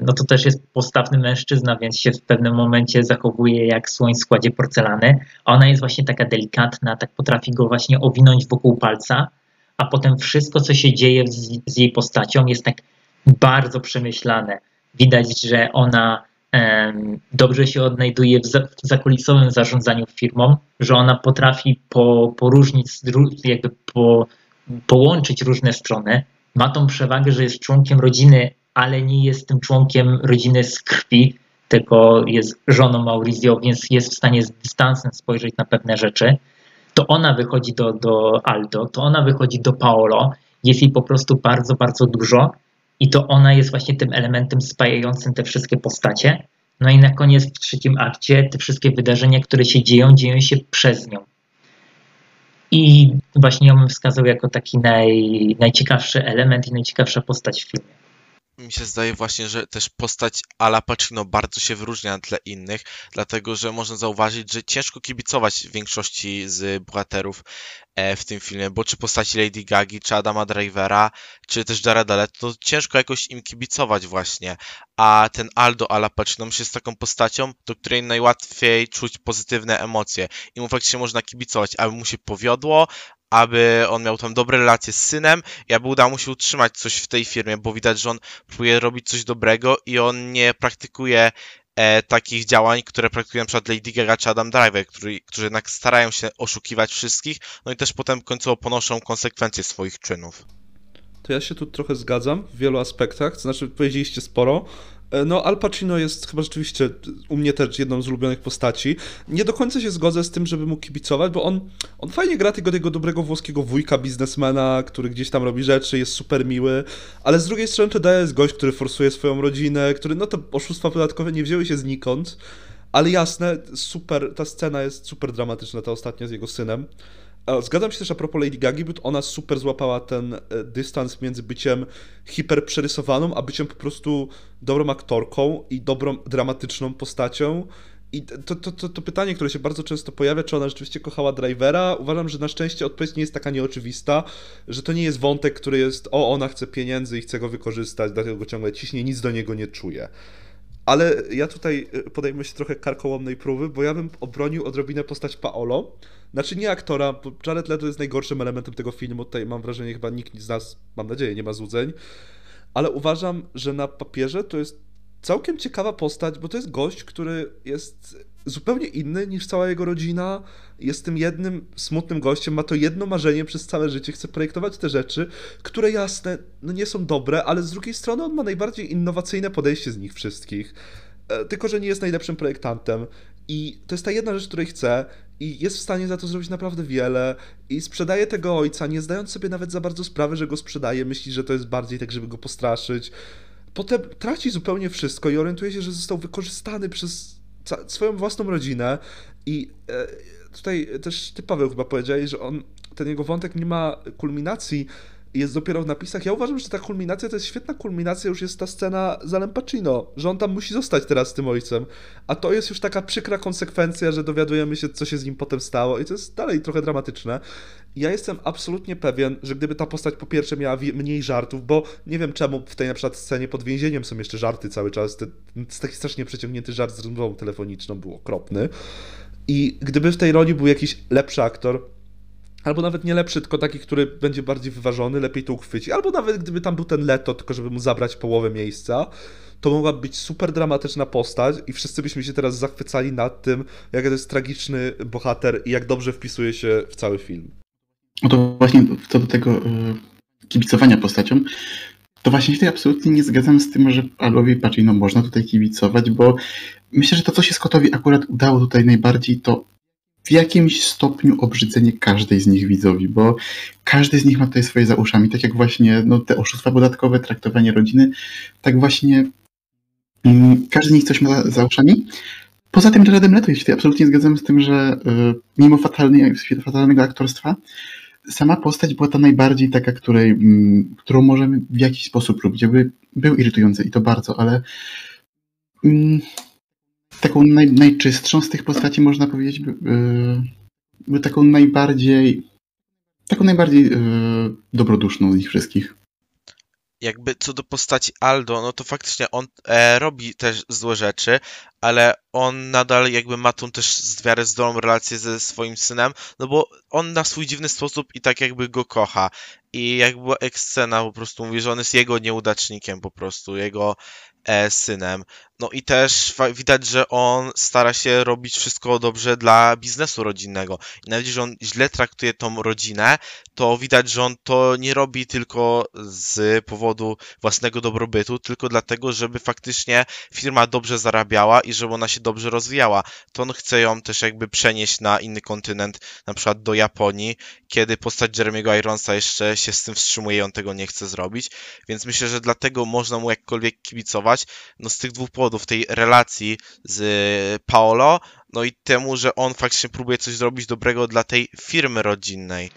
No to też jest postawny mężczyzna, więc się w pewnym momencie zachowuje jak słoń w składzie porcelany. A ona jest właśnie taka delikatna, tak potrafi go właśnie owinąć wokół palca a potem wszystko, co się dzieje z, jej postacią, jest tak bardzo przemyślane. Widać, że ona dobrze się odnajduje w, za, w zakulisowym zarządzaniu firmą, że ona potrafi po, jakby po, połączyć różne strony. Ma tą przewagę, że jest członkiem rodziny, ale nie jest tym członkiem rodziny z krwi, tylko jest żoną Maurizio, więc jest w stanie z dystansem spojrzeć na pewne rzeczy to ona wychodzi do, do Aldo, to ona wychodzi do Paolo, jest jej po prostu bardzo, bardzo dużo i to ona jest właśnie tym elementem spajającym te wszystkie postacie. No i na koniec w trzecim akcie te wszystkie wydarzenia, które się dzieją, dzieją się przez nią. I właśnie ją bym wskazał jako taki naj, najciekawszy element i najciekawsza postać w filmie mi się zdaje właśnie, że też postać Ala Pacino bardzo się wyróżnia na tle innych, dlatego że można zauważyć, że ciężko kibicować większości z bohaterów e, w tym filmie, bo czy postaci Lady Gagi, czy Adama Drivera, czy też Jareda Leto, to ciężko jakoś im kibicować właśnie, a ten Aldo Ala Pacino jest taką postacią, do której najłatwiej czuć pozytywne emocje. I mu faktycznie można kibicować, aby mu się powiodło, aby on miał tam dobre relacje z synem i aby udało mu się utrzymać coś w tej firmie, bo widać, że on próbuje robić coś dobrego i on nie praktykuje e, takich działań, które praktykują przykład Lady Gaga czy Adam Driver, który, którzy jednak starają się oszukiwać wszystkich, no i też potem końcowo ponoszą konsekwencje swoich czynów. To ja się tu trochę zgadzam w wielu aspektach, to znaczy powiedzieliście sporo, E, no, Al Pacino jest chyba rzeczywiście u mnie też jedną z ulubionych postaci. Nie do końca się zgodzę z tym, żeby mu kibicować, bo on, on fajnie gra tego, tego dobrego włoskiego wujka, biznesmena, który gdzieś tam robi rzeczy, jest super miły, ale z drugiej strony to daje gość, który forsuje swoją rodzinę, który, no to oszustwa podatkowe nie wzięły się znikąd, ale jasne, super, ta scena jest super dramatyczna, ta ostatnia z jego synem. Zgadzam się też a propos Lady Gagi, bo ona super złapała ten e, dystans między byciem hiperprzerysowaną, a byciem po prostu dobrą aktorką i dobrą dramatyczną postacią. I to, to, to, to, pytanie, które się bardzo często pojawia, czy ona rzeczywiście kochała drivera, uważam, że na szczęście odpowiedź nie jest taka nieoczywista, że to nie jest wątek, który jest o, ona chce pieniędzy i chce go wykorzystać, dlatego go ciągle ciśnie, nic do niego nie czuje. Ale ja tutaj e, podejmę się trochę karkołomnej próby, bo ja bym obronił odrobinę postać Paolo. Znaczy nie aktora, bo Jared Leto jest najgorszym elementem tego filmu. Tutaj mam wrażenie, chyba nikt z nas, mam nadzieję, nie ma złudzeń. Ale uważam, że na papierze to jest całkiem ciekawa postać, bo to jest gość, który jest zupełnie inny niż cała jego rodzina. Jest tym jednym smutnym gościem, ma to jedno marzenie przez całe życie, chce projektować te rzeczy, które jasne, no nie są dobre, ale z drugiej strony on ma najbardziej innowacyjne podejście z nich wszystkich. E, tylko, że nie jest najlepszym projektantem. I to jest ta jedna rzecz, której chce, i jest w stanie za to zrobić naprawdę wiele. I sprzedaje tego ojca, nie zdając sobie nawet za bardzo sprawy, że go sprzedaje, myśli, że to jest bardziej tak, żeby go postraszyć. Potem traci zupełnie wszystko i orientuje się, że został wykorzystany przez swoją własną rodzinę. I e, tutaj też ty, Paweł, chyba powiedziałeś, że on, ten jego wątek nie ma kulminacji, jest dopiero w napisach. Ja uważam, że ta kulminacja to jest świetna kulminacja, już jest ta scena z Alem Pacino, że on tam musi zostać teraz z tym ojcem. A to jest już taka przykra konsekwencja, że dowiadujemy się, co się z nim potem stało i to jest dalej trochę dramatyczne. Ja jestem absolutnie pewien, że gdyby ta postać po pierwsze miała mniej żartów, bo nie wiem czemu w tej na przykład scenie pod więzieniem są jeszcze żarty cały czas, ten taki strasznie przeciągnięty żart z rozmową telefoniczną był okropny. I gdyby w tej roli był jakiś lepszy aktor, Albo nawet nie lepszy, tylko taki, który będzie bardziej wyważony, lepiej to uchwyci. Albo nawet gdyby tam był ten Leto, tylko żeby mu zabrać połowę miejsca, to mogłaby być super dramatyczna postać i wszyscy byśmy się teraz zachwycali nad tym, jak to jest tragiczny bohater i jak dobrze wpisuje się w cały film. No to właśnie co do tego yy, kibicowania postacią, to właśnie się absolutnie nie zgadzam z tym, że Alowi Pacino można tutaj kibicować, bo myślę, że to, co się Scottowi akurat udało tutaj najbardziej, to w jakimś stopniu obrzydzenie każdej z nich widzowi, bo każdy z nich ma tutaj swoje za uszami. Tak jak właśnie no, te oszustwa podatkowe, traktowanie rodziny, tak właśnie mm, każdy z nich coś ma za, za uszami. Poza tym Jaredem Leto, jeśli absolutnie zgadzam z tym, że y, mimo fatalnej, fatalnego aktorstwa, sama postać była ta najbardziej taka, której, mm, którą możemy w jakiś sposób lubić. Jakby był irytujący i to bardzo, ale mm, taką naj, najczystszą z tych postaci można powiedzieć, by, by taką najbardziej taką najbardziej dobroduszną z nich wszystkich jakby co do postaci Aldo, no to faktycznie on e, robi też złe rzeczy, ale on nadal jakby ma tą też w miarę zdrową relację ze swoim synem, no bo on na swój dziwny sposób i tak jakby go kocha. I jak była ekscena, po prostu mówi, że on jest jego nieudacznikiem po prostu, jego e, synem. No i też widać, że on stara się robić wszystko dobrze dla biznesu rodzinnego. I nawet jeżeli on źle traktuje tą rodzinę, to widać, że on to nie robi tylko z powodu własnego dobrobytu, tylko dlatego, żeby faktycznie firma dobrze zarabiała i żeby ona się dobrze rozwijała. To on chce ją też jakby przenieść na inny kontynent, na przykład do Japonii, kiedy postać Jeremy'ego Ironsa jeszcze się z tym wstrzymuje i on tego nie chce zrobić. Więc myślę, że dlatego można mu jakkolwiek kibicować. No z tych dwóch powodów, tej relacji z Paolo, no i temu, że on faktycznie próbuje coś zrobić dobrego dla tej firmy rodzinnej.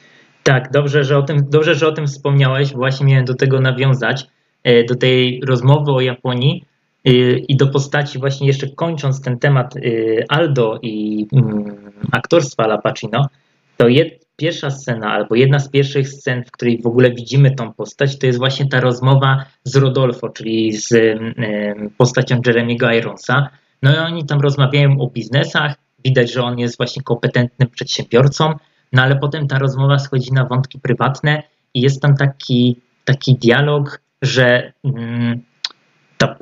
Tak, dobrze, że o tym, dobrze, że o tym wspomniałeś. Właśnie miałem do tego nawiązać, e, do tej rozmowy o Japonii e, i do postaci, właśnie jeszcze kończąc ten temat e, Aldo i mm, aktorstwa Al Pacino, to jed, pierwsza scena, albo jedna z pierwszych scen, w której w ogóle widzimy tą postać, to jest właśnie ta rozmowa z Rodolfo, czyli z postacią Jeremy'ego Ironsa. No i oni tam rozmawiają o biznesach, widać, że on jest właśnie kompetentnym przedsiębiorcą, no ale potem ta rozmowa schodzi na wątki prywatne i jest tam taki, taki dialog, że mm, ta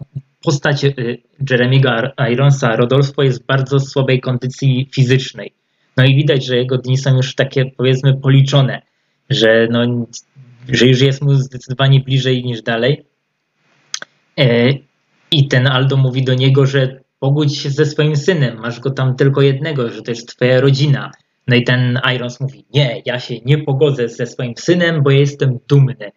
postać y, Jeremy'ego Ironsa, Rodolfo, jest w bardzo słabej kondycji fizycznej. No i widać, że jego dni są już takie powiedzmy policzone, że, no, że już jest mu zdecydowanie bliżej niż dalej. E, I ten Aldo mówi do niego, że pogódź się ze swoim synem, masz go tam tylko jednego, że to jest twoja rodzina. No i ten Irons mówi, nie, ja się nie pogodzę ze swoim synem, bo jestem dumny.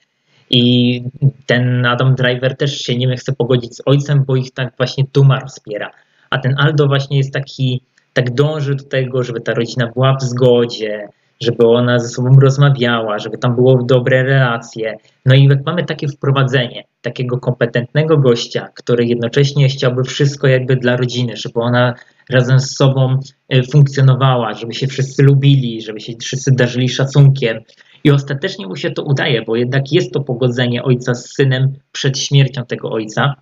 I ten Adam Driver też się nie chce pogodzić z ojcem, bo ich tak właśnie duma rozpiera. A ten Aldo właśnie jest taki, tak dąży do tego, żeby ta rodzina była w zgodzie, żeby ona ze sobą rozmawiała, żeby tam było dobre relacje. No i jak mamy takie wprowadzenie takiego kompetentnego gościa, który jednocześnie chciałby wszystko jakby dla rodziny, żeby ona razem z sobą e, funkcjonowała, żeby się wszyscy lubili, żeby się wszyscy darzyli szacunkiem. I ostatecznie mu się to udaje, bo jednak jest to pogodzenie ojca z synem przed śmiercią tego ojca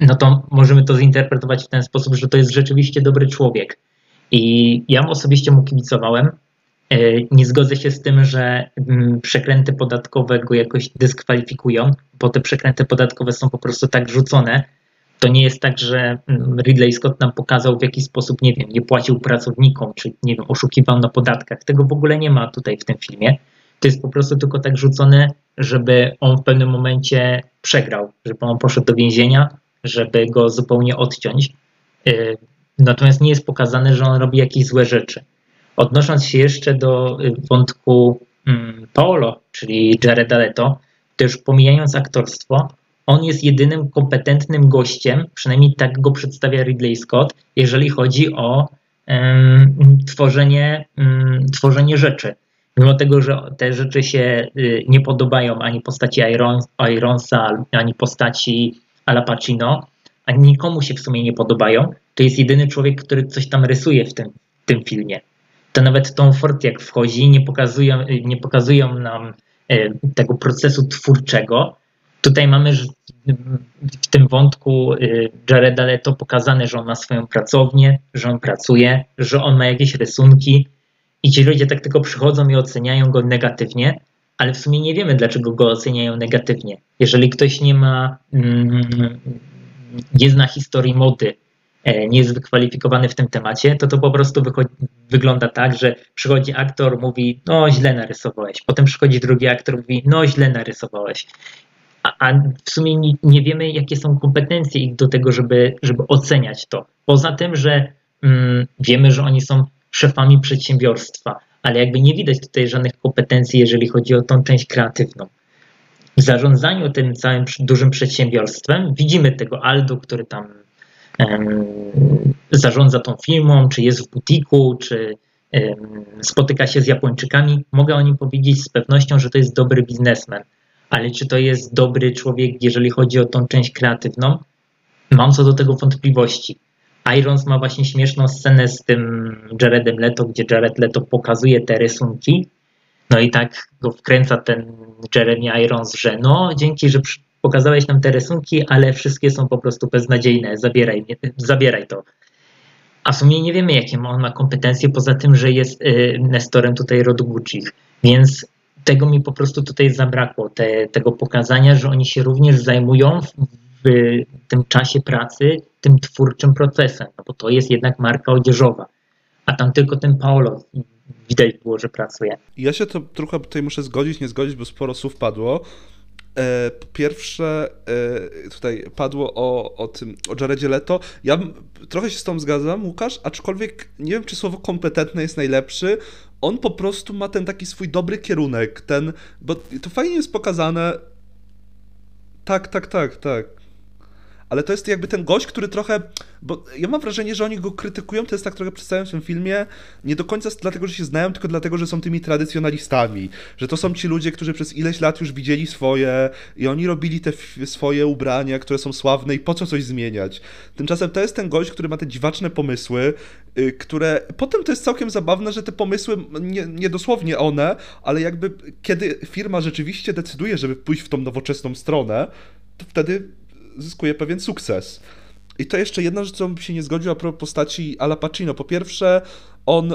no to możemy to zinterpretować w ten sposób, że to jest rzeczywiście dobry człowiek. I ja osobiście mu kibicowałem. E, nie zgodzę się z tym, że mm, przekręty podatkowe go jakoś dyskwalifikują, bo te przekręty podatkowe są po prostu tak rzucone. To nie jest tak, że mm, Ridley Scott nam pokazał, w jaki sposób, nie wiem, nie płacił pracownikom, czy nie wiem, oszukiwał na podatkach. Tego w ogóle nie ma tutaj w tym filmie. To jest po prostu tylko tak rzucone, żeby on w pewnym momencie przegrał, żeby on poszedł do więzienia, żeby go zupełnie odciąć. Y, natomiast nie jest pokazane, że on robi jakieś złe rzeczy. Odnosząc się jeszcze do y, wątku mm, Paolo, czyli Jareda Leto, to już pomijając aktorstwo, on jest jedynym kompetentnym gościem, przynajmniej tak go przedstawia Ridley Scott, jeżeli chodzi o um, tworzenie, um, tworzenie rzeczy. Mimo tego, że te rzeczy się y, nie podobają ani postaci Ironsa, ani postaci Al Pacino, a nikomu się w sumie nie podobają, to jest jedyny człowiek, który coś tam rysuje w tym, w tym filmie. To nawet Tom Ford jak wchodzi, nie pokazują, nie pokazują nam e, tego procesu twórczego. Tutaj mamy w tym wątku e, Jareda Leto pokazane, że on ma swoją pracownię, że on pracuje, że on ma jakieś rysunki i ci ludzie tak tylko przychodzą i oceniają go negatywnie, ale w sumie nie wiemy, dlaczego go oceniają negatywnie. Jeżeli ktoś nie ma, mm, nie zna historii mody, e, nie jest wykwalifikowany w tym temacie, to to po prostu wygląda tak, że przychodzi aktor, mówi, no źle narysowałeś. Potem przychodzi drugi aktor, mówi, no źle narysowałeś. A, a w sumie nie, nie, wiemy, jakie są kompetencje ich do tego, żeby, żeby oceniać to. Poza tym, że mm, wiemy, że oni są szefami przedsiębiorstwa, ale jakby nie widać tutaj żadnych kompetencji, jeżeli chodzi o tą część kreatywną. W zarządzaniu tym całym dużym przedsiębiorstwem widzimy tego Aldo, który tam zarządza tą firmą, czy jest w butiku, czy spotyka się z Japończykami, mogę o nim powiedzieć z pewnością, że to jest dobry biznesmen. Ale czy to jest dobry człowiek, jeżeli chodzi o tą część kreatywną? Mam co do tego wątpliwości. Irons ma właśnie śmieszną scenę z tym Jaredem Leto, gdzie Jared Leto pokazuje te rysunki. No i tak go wkręca ten Jeremy Irons, że no, dzięki, że pokazałeś nam te rysunki, ale wszystkie są po prostu beznadziejne, zabieraj, zabieraj to. A w sumie nie wiemy, jakie on ma kompetencje, poza tym, że jest y, Nestorem tutaj rodu Gucci. Więc tego mi po prostu tutaj zabrakło, te, tego pokazania, że oni się również zajmują tym czasie pracy tym twórczym procesem, no bo to jest jednak marka odzieżowa. A tam tylko ten Paolo widać było, że pracuje. Ja się to trochę tutaj muszę zgodzić, nie zgodzić, bo sporo słów padło. E, pierwsze e, tutaj padło o, o tym, o Jaredzie Leto. Ja trochę się z tą zgadzam, Łukasz, aczkolwiek nie wiem, czy słowo kompetentne jest najlepszy. On po prostu ma ten taki swój dobry kierunek, ten, bo to fajnie jest pokazane. Tak, tak, tak, tak ale to jest jakby ten gość, który trochę, bo ja mam wrażenie, że oni go krytykują, to jest tak trochę przedstawiam w tym filmie, nie do końca dlatego, że się znają, tylko dlatego, że są tymi tradycjonalistami, że to są ci ludzie, którzy przez ileś lat już widzieli swoje i oni robili te swoje ubrania, które są sławne i po co coś zmieniać. Tymczasem to jest ten gość, który ma te dziwaczne pomysły, yy, które potem to jest całkiem zabawne, że te pomysły, nie, nie dosłownie one, ale jakby kiedy firma rzeczywiście decyduje, żeby pójść w tą nowoczesną stronę, to wtedy zyskuje pewien sukces. I to jeszcze jedna rzecz, co bym się nie zgodził a propos postaci Ala Pacino. Po pierwsze, on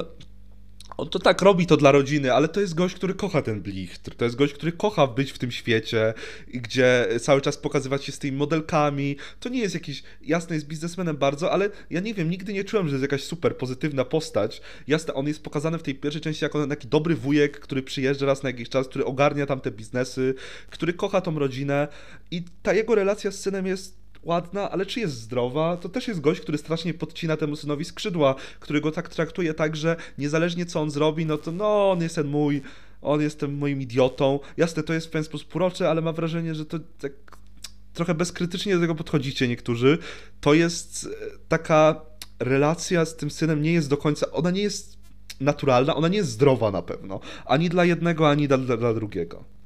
on to tak robi to dla rodziny, ale to jest gość, który kocha ten blichtr. To jest gość, który kocha być w tym świecie, gdzie cały czas pokazywać się z tymi modelkami. To nie jest jakiś, jasny jest biznesmenem bardzo, ale ja nie wiem, nigdy nie czułem, że jest jakaś super pozytywna postać. Jasne, on jest pokazany w tej pierwszej części jako taki dobry wujek, który przyjeżdża raz na jakiś czas, który ogarnia tam te biznesy, który kocha tą rodzinę i ta jego relacja z synem jest ładna, ale czy jest zdrowa? To też jest gość, który strasznie podcina temu synowi skrzydła, który go tak traktuje tak, że niezależnie co on zrobi, no to no, on jest ten mój, on jest tym moim idiotą. Jasne, to jest w pewien sposób urocze, ale mam wrażenie, że to tak trochę bezkrytycznie do tego podchodzicie niektórzy. To jest e, taka relacja z tym synem nie jest do końca, ona nie jest naturalna, ona nie jest zdrowa na pewno. Ani dla jednego, ani dla, dla, dla drugiego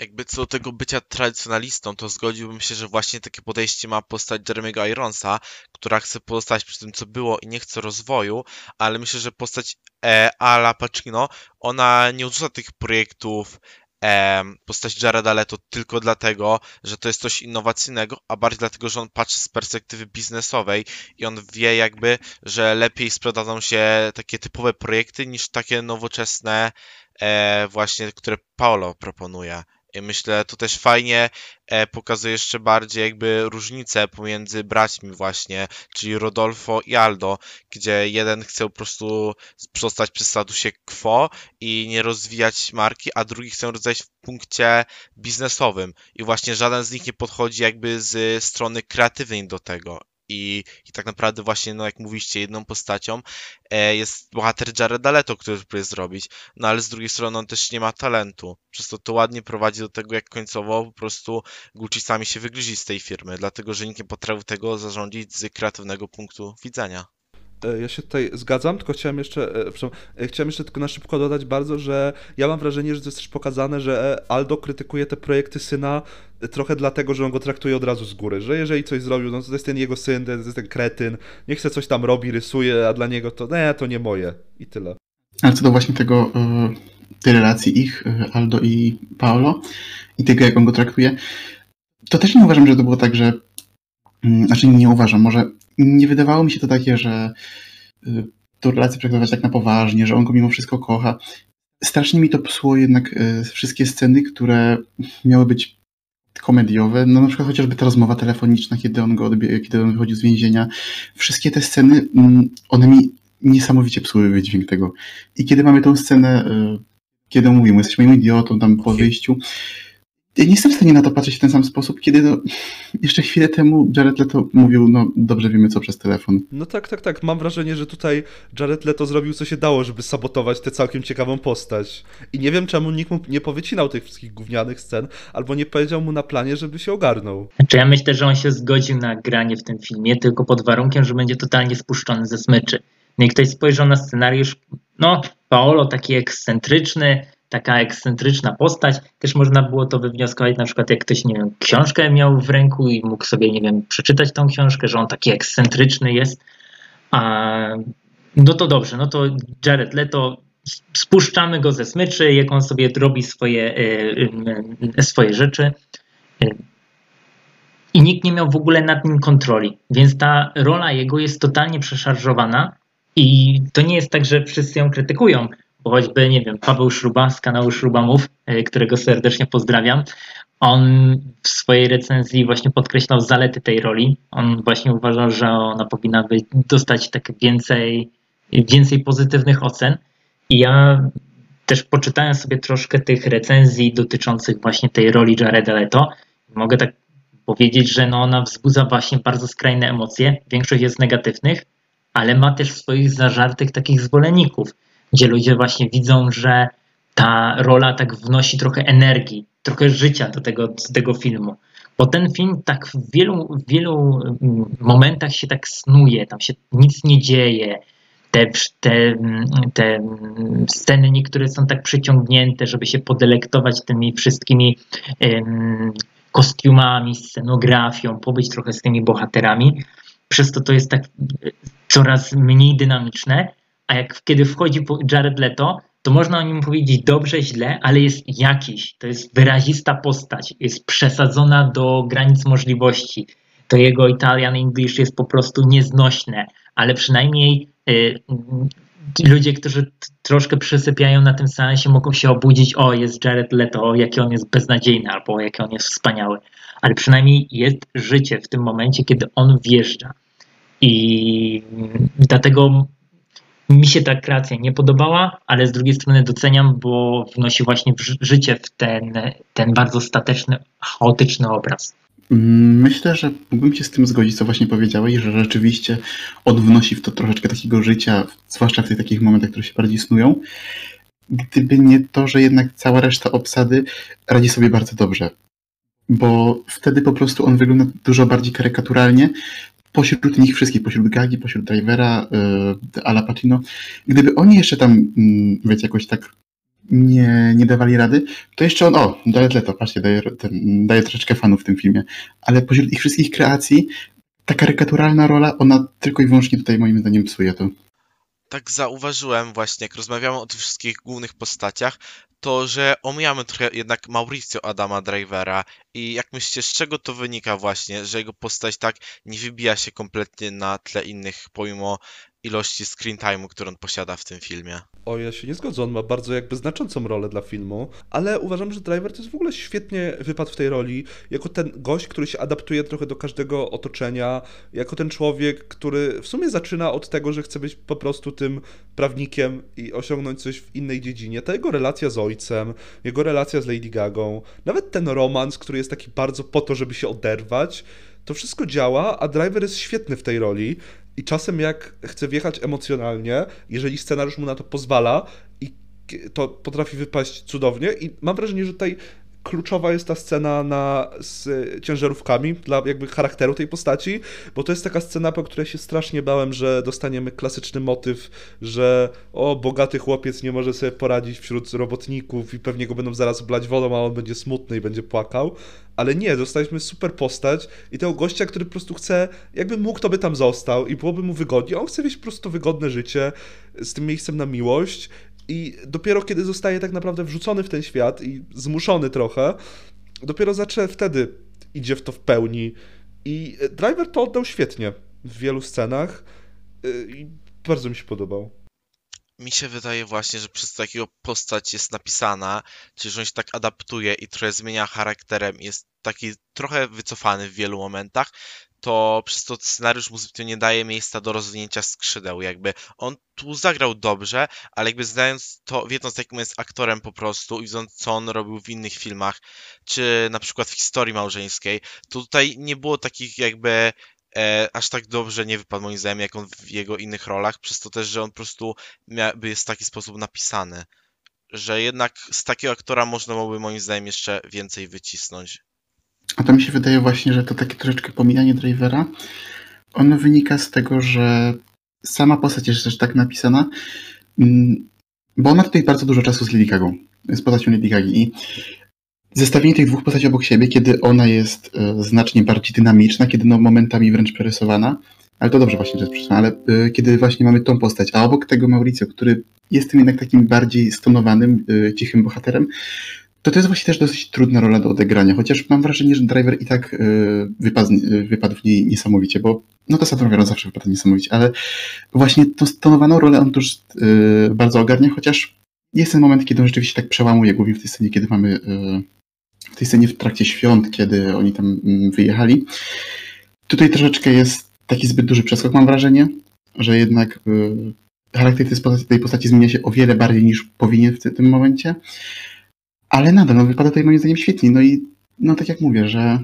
jakby co do tego bycia tradycjonalistą, to zgodziłbym się, że właśnie takie podejście ma postać Jeremy'ego Ironsa, która chce pozostać przy tym, co było i nie chce rozwoju, ale myślę, że postać e, Ala Pacino, ona nie odrzuca tych projektów e, postać Jareda Leto tylko dlatego, że to jest coś innowacyjnego, a bardziej dlatego, że on patrzy z perspektywy biznesowej i on wie jakby, że lepiej sprzedadzą się takie typowe projekty niż takie nowoczesne e, właśnie, które Paolo proponuje. I myślę, to też fajnie e, pokazuje jeszcze bardziej jakby różnicę pomiędzy braćmi właśnie, czyli Rodolfo i Aldo, gdzie jeden chce po prostu zostać przy statusie quo i nie rozwijać marki, a drugi chce rozwijać w punkcie biznesowym. I właśnie żaden z nich nie podchodzi jakby z strony kreatywnej do tego i, i tak naprawdę właśnie, no jak mówiście, jedną postacią e, jest bohater Jareda Leto, który próbuje zrobić, no ale z drugiej strony on też nie ma talentu, przez to to ładnie prowadzi do tego, jak końcowo po prostu Gucci sami się wygryzi z tej firmy, dlatego, że nikt nie potrafił tego zarządzić z kreatywnego punktu widzenia. E, ja się tutaj zgadzam, tylko chciałem jeszcze, e, e, chciałem jeszcze tylko na szybko dodać bardzo, że ja mam wrażenie, że to jest też pokazane, że Aldo krytykuje te projekty syna trochę dlatego, że on go traktuje od razu z góry, że jeżeli coś zrobił, no to jest ten jego syn, to jest ten kretyn, nie chce coś tam robi, rysuje, a dla niego to, nie, to nie moje i tyle. Ale co do właśnie tego, tej relacji ich, Aldo i Paolo i tego, jak on go traktuje, to też nie uważam, że to było tak, że mm, znaczy nie uważam, może nie wydawało mi się to takie, że y, tę relację traktować tak na poważnie, że on go mimo wszystko kocha. Strasznie mi to psuło jednak y, wszystkie sceny, które miały być komediowe, no na przykład chociażby ta rozmowa telefoniczna, kiedy on go odbie- kiedy on wychodził z więzienia. Wszystkie te sceny, mm, one mi niesamowicie psuły wydźwięk tego. I kiedy mamy tą scenę, y, kiedy mówimy, jesteś moim idiotą tam po wyjściu, ja nie jestem w stanie na to patrzeć w ten sam sposób, kiedy no, <laughs> jeszcze chwilę temu Jared Leto mówił, no dobrze wiemy co przez telefon. No tak, tak, tak. Mam wrażenie, że tutaj Jared Leto zrobił co się dało, żeby sabotować tę całkiem ciekawą postać. I nie wiem, czemu nikt mu nie powycinał tych wszystkich gównianych scen, albo nie powiedział mu na planie, żeby się ogarnął. Znaczy ja myślę, że on się zgodził na granie w tym filmie, tylko pod warunkiem, że będzie totalnie spuszczony ze smyczy. No i ktoś spojrzał na scenariusz, no Paolo taki ekscentryczny, taka ekscentryczna postać. Też można było to wywnioskować, na przykład jak ktoś, nie wiem, książkę miał w ręku i mógł sobie, nie wiem, przeczytać tą książkę, że on taki ekscentryczny jest. A, no to dobrze, no to Jared Leto, spuszczamy go ze smyczy, jak on sobie robi swoje, y, y, swoje rzeczy. I nikt nie miał w ogóle nad nim kontroli, więc ta rola jego jest totalnie przeszarżowana i to nie jest tak, że wszyscy ją krytykują, choćby, nie wiem, Paweł Szruba z kanału Szrubamów, e, którego serdecznie pozdrawiam, on w swojej recenzji właśnie podkreślał zalety tej roli. On właśnie uważał, że ona powinna być, dostać tak więcej, więcej pozytywnych ocen. I ja też poczytałem sobie troszkę tych recenzji dotyczących właśnie tej roli Jareda Leto. Mogę tak powiedzieć, że no ona wzbudza właśnie bardzo skrajne emocje. Większość jest negatywnych, ale ma też swoich zażartych takich zwolenników gdzie ludzie właśnie widzą, że ta rola tak wnosi trochę energii, trochę życia do tego, do tego filmu. Bo ten film tak w wielu, w wielu mm, momentach się tak snuje, tam się nic nie dzieje. Te, te, te sceny niektóre są tak przyciągnięte, żeby się podelektować tymi wszystkimi um, kostiumami, scenografią, pobyć trochę z tymi bohaterami. Przez to to jest tak coraz mniej dynamiczne, a jak kiedy wchodzi Jared Leto, to można o nim powiedzieć dobrze, źle, ale jest jakiś. To jest wyrazista postać, jest przesadzona do granic możliwości. To jego Italian English jest po prostu nieznośne, ale przynajmniej y, ludzie, którzy troszkę przysypiają na tym seansie, mogą się obudzić, o jest Jared Leto, o jaki on jest beznadziejny, albo jaki on jest wspaniały. Ale przynajmniej jest życie w tym momencie, kiedy on wjeżdża. I dlatego mi się ta kreacja nie podobała, ale z drugiej strony doceniam, bo wnosi właśnie w życie w ten, ten bardzo stateczny, chaotyczny obraz. Myślę, że mógłbym się z tym zgodzić, co właśnie powiedziałeś, że rzeczywiście on wnosi w to troszeczkę takiego życia, zwłaszcza w tych takich momentach, które się bardziej snują. Gdyby nie to, że jednak cała reszta obsady radzi sobie bardzo dobrze. Bo wtedy po prostu on wygląda dużo bardziej karykaturalnie, pośród nich wszystkich, pośród Gagi, pośród Drivera, yy, Ala Pacino, gdyby oni jeszcze tam, yy, wiecie, jakoś tak nie, nie dawali rady, to jeszcze on, o, daje Leto, patrzcie, daje, ten, daje troszeczkę fanów w tym filmie, ale pośród ich wszystkich kreacji ta karykaturalna rola, ona tylko i wyłącznie tutaj moim zdaniem psuje to. Tak zauważyłem właśnie, jak rozmawiamy o tych wszystkich głównych postaciach, to, że omijamy trochę jednak Mauricio Adama Drivera i jak myślicie, z czego to wynika właśnie, że jego postać tak nie wybija się kompletnie na tle innych, pomimo ilości screen time'u, którą on posiada w tym filmie. O, ja się nie zgodzę, on ma bardzo jakby znaczącą rolę dla filmu, ale uważam, że Driver to jest w ogóle świetnie wypadł w tej roli, jako ten gość, który się adaptuje trochę do każdego otoczenia, jako ten człowiek, który w sumie zaczyna od tego, że chce być po prostu tym prawnikiem i osiągnąć coś w innej dziedzinie. Ta jego relacja z ojcem, jego relacja z Lady Gagą, nawet ten romans, który jest taki bardzo po to, żeby się oderwać, to wszystko działa, a Driver jest świetny w tej roli. I czasem jak chce wjechać emocjonalnie, jeżeli scenariusz mu na to pozwala, i to potrafi wypaść cudownie. I mam wrażenie, że tutaj kluczowa jest ta scena na, z ciężarówkami dla jakby charakteru tej postaci, bo to jest taka scena, po której się strasznie bałem, że dostaniemy klasyczny motyw, że o, bogaty chłopiec nie może sobie poradzić wśród robotników i pewnie go będą zaraz blać wodą, a on będzie smutny i będzie płakał, ale nie, dostaliśmy super postać i tego gościa, który po prostu chce, jakby mógł, to by tam został i byłoby mu wygodnie, on chce mieć po prostu wygodne życie z tym miejscem na miłość i dopiero kiedy zostaje tak naprawdę wrzucony w ten świat i zmuszony trochę, dopiero zaczę wtedy idzie w to w pełni. I Driver to oddał świetnie w wielu scenach y, i bardzo mi się podobał. Mi się wydaje właśnie, że przez takiego postać jest napisana, czyli że on się tak adaptuje i trochę zmienia charakterem, jest taki trochę wycofany w wielu momentach, to przez to scenariusz mu zbytnio nie daje miejsca do rozwinięcia skrzydeł. Jakby on tu zagrał dobrze, ale jakby znając to, wiedząc jakim jest aktorem po prostu i widząc co on robił w innych filmach, czy na przykład w historii małżeńskiej, to tutaj nie było takich jakby e, aż tak dobrze nie wypadł moim zdaniem, jak on w jego innych rolach, przez to też, że on po prostu jest w taki sposób napisany, że jednak z takiego aktora można byłoby moim zdaniem jeszcze więcej wycisnąć. A to mi się wydaje właśnie, że to takie troszeczkę pomijanie drivera, ono wynika z tego, że sama postać jest też tak napisana, mm, bo ona tutaj bardzo dużo czasu z Lady Gaga, z postacią Lady Gagi. I zestawienie tych dwóch postaci obok siebie, kiedy ona jest e, znacznie bardziej dynamiczna, kiedy no momentami wręcz przerysowana, ale to dobrze właśnie, że jest przerysowana, ale e, kiedy właśnie mamy tą postać, a obok tego Mauricio, który jest tym jednak takim bardziej stonowanym, e, cichym bohaterem, to to jest właśnie też dosyć trudna rola do odegrania, chociaż mam wrażenie, że Driver i tak y, wypadł, y, wypadł w niej niesamowicie, bo no to Driver zawsze wypadł niesamowicie, ale właśnie tą stonowaną rolę on też y, bardzo ogarnia, chociaż jest ten moment, kiedy on rzeczywiście tak przełamuje, głównie w tej scenie, kiedy mamy w tej scenie w trakcie świąt, kiedy oni tam mm, wyjechali. Tutaj troszeczkę jest taki zbyt duży przeskok, mam wrażenie, że jednak charakter tej postaci, tej postaci zmienia się o wiele bardziej niż powinien w tym momencie. Ale nadal, no wypada tutaj moim zdaniem świetnie. No i no tak jak mówię, że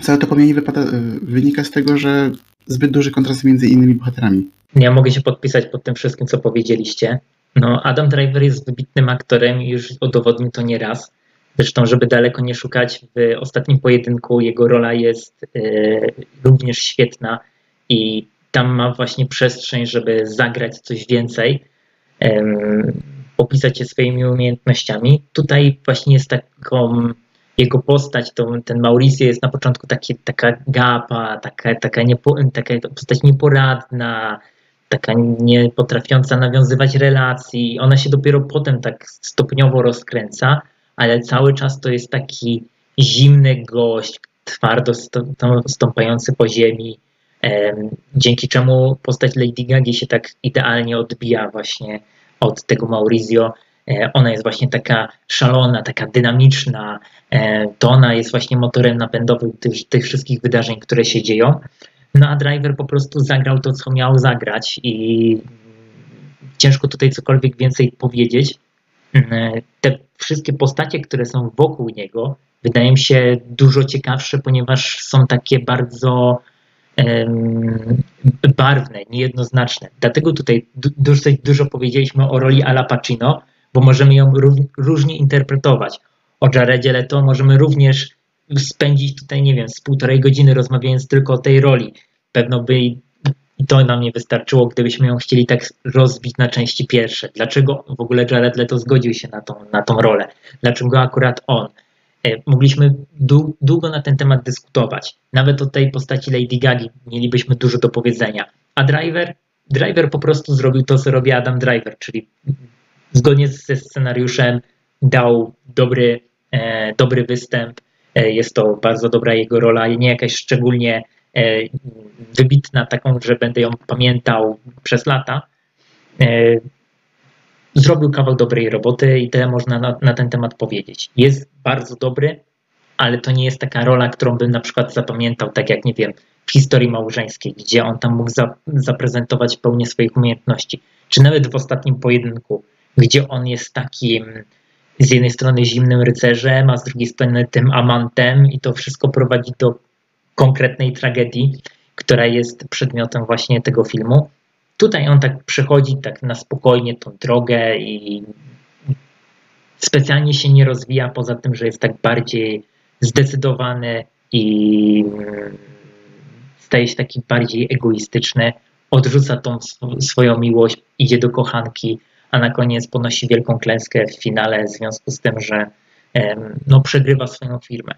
całe to pomijanie wypada, wynika z tego, że zbyt duży kontrast między innymi bohaterami. Ja mogę się podpisać pod tym wszystkim, co powiedzieliście. No, Adam Driver jest wybitnym aktorem i już udowodnił to nieraz. Zresztą, żeby daleko nie szukać, w ostatnim pojedynku jego rola jest y, również świetna i tam ma właśnie przestrzeń, żeby zagrać coś więcej opisać się swoimi umiejętnościami. Tutaj właśnie jest taką jego postać, to ten Mauricio jest na początku taki, taka gapa, taka, taka, niepo, taka postać nieporadna, taka nie potrafiąca nawiązywać relacji. Ona się dopiero potem tak stopniowo rozkręca, ale cały czas to jest taki zimny gość, twardo stąpający po ziemi, dzięki czemu postać Lady Gaga się tak idealnie odbija właśnie od tego Maurizio. E, ona jest właśnie taka szalona, taka dynamiczna. E, to ona jest właśnie motorem napędowym tych, tych wszystkich wydarzeń, które się dzieją. No a driver po prostu zagrał to, co miał zagrać i ciężko tutaj cokolwiek więcej powiedzieć. E, te wszystkie postacie, które są wokół niego, wydają mi się dużo ciekawsze, ponieważ są takie bardzo barwne, niejednoznaczne. Dlatego tutaj dosyć dużo powiedzieliśmy o roli Ala Pacino, bo możemy ją różnie interpretować. O Jaredzie Leto możemy również spędzić tutaj, nie wiem, z półtorej godziny rozmawiając tylko o tej roli. Pewno by i to nam nie wystarczyło, gdybyśmy ją chcieli tak rozbić na części pierwsze. Dlaczego w ogóle Jared Leto zgodził się na tą, na tą rolę? Dlaczego akurat on? E, mogliśmy długo na ten temat dyskutować. Nawet o tej postaci Lady Gagi mielibyśmy dużo do powiedzenia. A Driver, Driver po prostu zrobił to, co robi Adam Driver, czyli zgodnie ze scenariuszem dał dobry, e, dobry występ. E, jest to bardzo dobra jego rola, nie jakaś szczególnie e, wybitna, taką, że będę ją pamiętał przez lata. Zrobił kawał dobrej roboty i tyle można na, na, ten temat powiedzieć. Jest bardzo dobry, ale to nie jest taka rola, którą bym na przykład zapamiętał, tak jak nie wiem, w historii małżeńskiej, gdzie on tam mógł za, zaprezentować pełnię swoich umiejętności, czy nawet w ostatnim pojedynku, gdzie on jest takim z jednej strony zimnym rycerzem, a z drugiej strony tym amantem i to wszystko prowadzi do konkretnej tragedii, która jest przedmiotem właśnie tego filmu. Tutaj on tak przechodzi tak na spokojnie tą drogę i specjalnie się nie rozwija, poza tym, że jest tak bardziej zdecydowany i mm, staje się taki bardziej egoistyczny, odrzuca tą swoją miłość, idzie do kochanki, a na koniec ponosi wielką klęskę w finale w związku z tym, że no, przegrywa swoją firmę.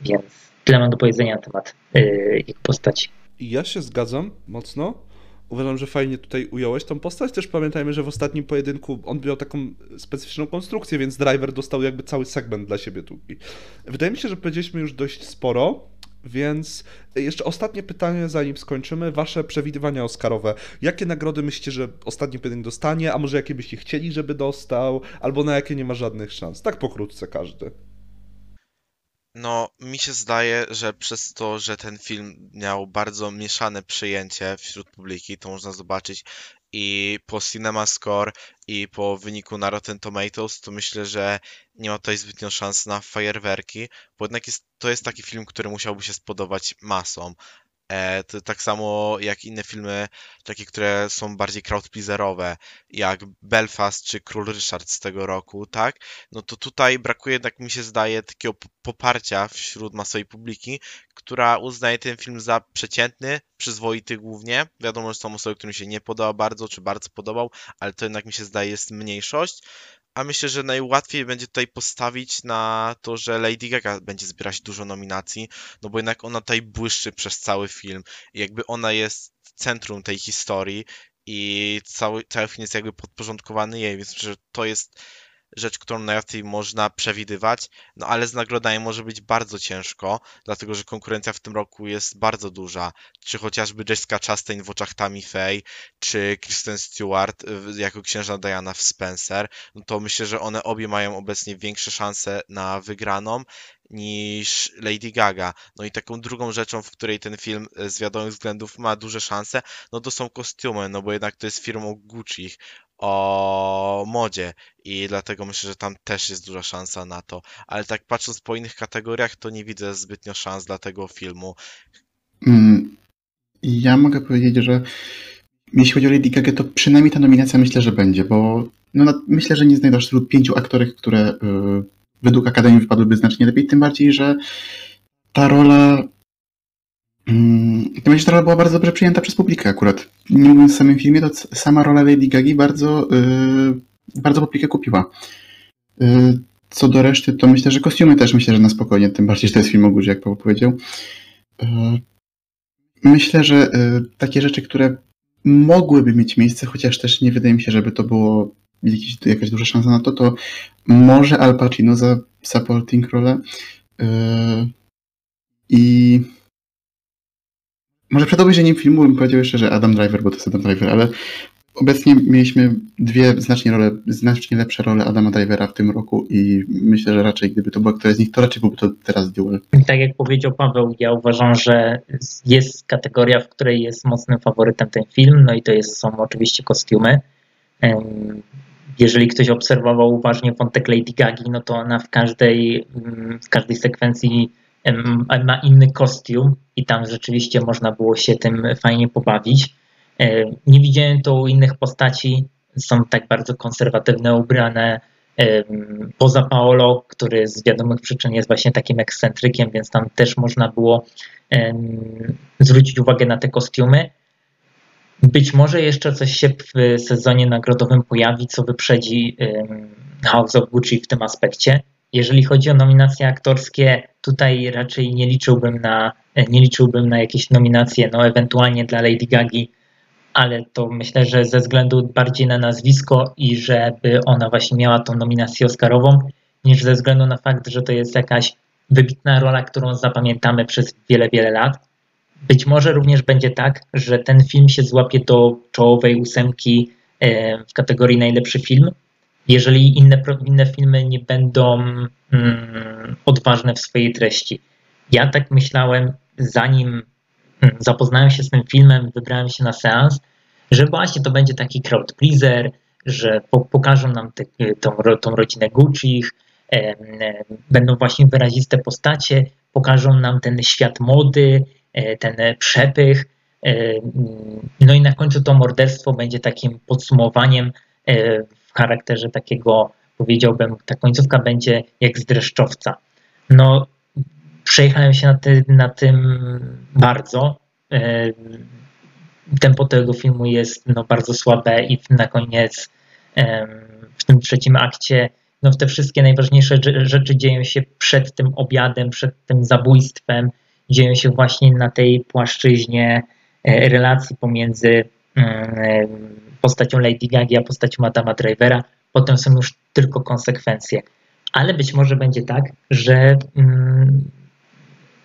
Więc tyle mam do powiedzenia na temat yy, ich postaci. Ja się zgadzam mocno. Uważam, że fajnie tutaj ująłeś tą postać. Też pamiętajmy, że w ostatnim pojedynku on miał taką specyficzną konstrukcję, więc driver dostał jakby cały segment dla siebie tu. Wydaje mi się, że powiedzieliśmy już dość sporo. Więc jeszcze ostatnie pytanie, zanim skończymy. Wasze przewidywania Oscarowe. Jakie nagrody myślicie, że ostatni pojedynek dostanie, a może jakie byście chcieli, żeby dostał, albo na jakie nie ma żadnych szans? Tak pokrótce każdy. No, mi się zdaje, że przez to, że ten film miał bardzo mieszane przyjęcie wśród publiki, to można zobaczyć i po Cinema Score i po wyniku na Rotten Tomatoes, to myślę, że nie ma tutaj zbytnio szans na fajerwerki, bo jednak jest, to jest taki film, który musiałby się spodobać masom. E, to tak samo jak inne filmy, takie, które są bardziej crowdpleaserowe, jak Belfast czy Król Richard z tego roku, tak? No to tutaj brakuje, jednak mi się zdaje, takiego poparcia wśród masowej publiki, która uznaje ten film za przeciętny, przyzwoity głównie. Wiadomo, że są osoby, którym się nie podoba bardzo, czy bardzo podobał, ale to jednak mi się zdaje jest mniejszość. A myślę, że najłatwiej będzie tutaj postawić na to, że Lady Gaga będzie zbierać dużo nominacji, no bo jednak ona tutaj błyszczy przez cały film. Jakby ona jest centrum tej historii i cały, cały film jest jakby podporządkowany jej, więc myślę, że to jest rzecz, którą najłatwiej można przewidywać, no ale z nagrodami może być bardzo ciężko, dlatego że konkurencja w tym roku jest bardzo duża. Czy chociażby Jessica Chastain w oczach Tammy Faye, czy Kristen Stewart jako księżna Diana w Spencer, no to myślę, że one obie mają obecnie większe szanse na wygraną niż Lady Gaga. No i taką drugą rzeczą, w której ten film e, z wiadomych względów ma duże szanse, no to są kostiumy, no bo jednak to jest firmą Gucci o modzie i dlatego myślę, że tam też jest duża szansa na to. Ale tak patrząc po innych kategoriach, to nie widzę zbytnio szans dla tego filmu. Mm, ja mogę powiedzieć, że jeśli chodzi o Lady Gaga, to przynajmniej ta nominacja myślę, że będzie, bo no, myślę, że nie znajdziesz wśród pięciu aktorek, które y, według Akademii wypadłyby znacznie lepiej, tym bardziej, że ta rola Tym bardziej, ta rola była bardzo dobrze przyjęta przez publikę akurat. Nie mówiąc o samym filmie, to sama rola Lady Gagi bardzo, yy, bardzo publikę kupiła. Yy, co do reszty, to myślę, że kostiumy też myślę, że na spokojnie, tym bardziej, że to jest film o górze, jak Paweł powiedział. Yy, myślę, że yy, takie rzeczy, które mogłyby mieć miejsce, chociaż też nie wydaje mi się, żeby to było jakiś, jakaś duża szansa na to, to może Al Pacino za supporting rolę. Yy, I może przed obejrzeniem filmu bym powiedział jeszcze, że Adam Driver, bo to jest Adam Driver, ale obecnie mieliśmy dwie znacznie role, znacznie lepsze role Adama Drivera w tym roku i myślę, że raczej gdyby to była któraś z nich, to raczej byłby to teraz Duel. Tak jak powiedział Paweł, ja uważam, że jest kategoria, w której jest mocnym faworytem ten film, no i to jest, są oczywiście kostiumy. Jeżeli ktoś obserwował uważnie wątek Lady Gagi, no to ona w każdej, w każdej sekwencji ma inny kostium i tam rzeczywiście można było się tym fajnie pobawić. E, nie widziałem to u innych postaci, są tak bardzo konserwatywne, ubrane. Poza Paolo, który z wiadomych przyczyn jest właśnie takim ekscentrykiem, więc tam też można było zwrócić uwagę na te kostiumy. Być może jeszcze coś się w sezonie nagrodowym pojawi, co wyprzedzi House of Gucci w tym aspekcie. Jeżeli chodzi o nominacje aktorskie, tutaj raczej nie liczyłbym na, nie liczyłbym na jakieś nominacje, no ewentualnie dla Lady Gagi, ale to myślę, że ze względu bardziej na nazwisko i żeby ona właśnie miała tą nominację Oscarową, niż ze względu na fakt, że to jest jakaś wybitna rola, którą zapamiętamy przez wiele, wiele lat. Być może również będzie tak, że ten film się złapie do czołowej ósemki e, w kategorii najlepszy film, jeżeli inne, inne filmy nie będą mm, odważne w swojej treści. Ja tak myślałem, zanim mm, zapoznałem się z tym filmem, wybrałem się na seans, że właśnie to będzie taki crowd pleaser, że pokażą nam te, tą, tą rodzinę Gucci, e, będą właśnie wyraziste postacie, pokażą nam ten świat mody, e, ten przepych, e, no i na końcu to morderstwo będzie takim podsumowaniem e, charakterze takiego, powiedziałbym, ta końcówka będzie jak z dreszczowca. No, przejechałem się na, ty, na tym bardzo. E, tempo tego filmu jest no, bardzo słabe i na koniec w tym trzecim akcie no, te wszystkie najważniejsze rzeczy dzieją się przed tym obiadem, przed tym zabójstwem, dzieją się właśnie na tej płaszczyźnie e, relacji pomiędzy mm, postacią Lady Gaga, postacią Adama Drivera, potem są już tylko konsekwencje. Ale być może będzie tak, że mm,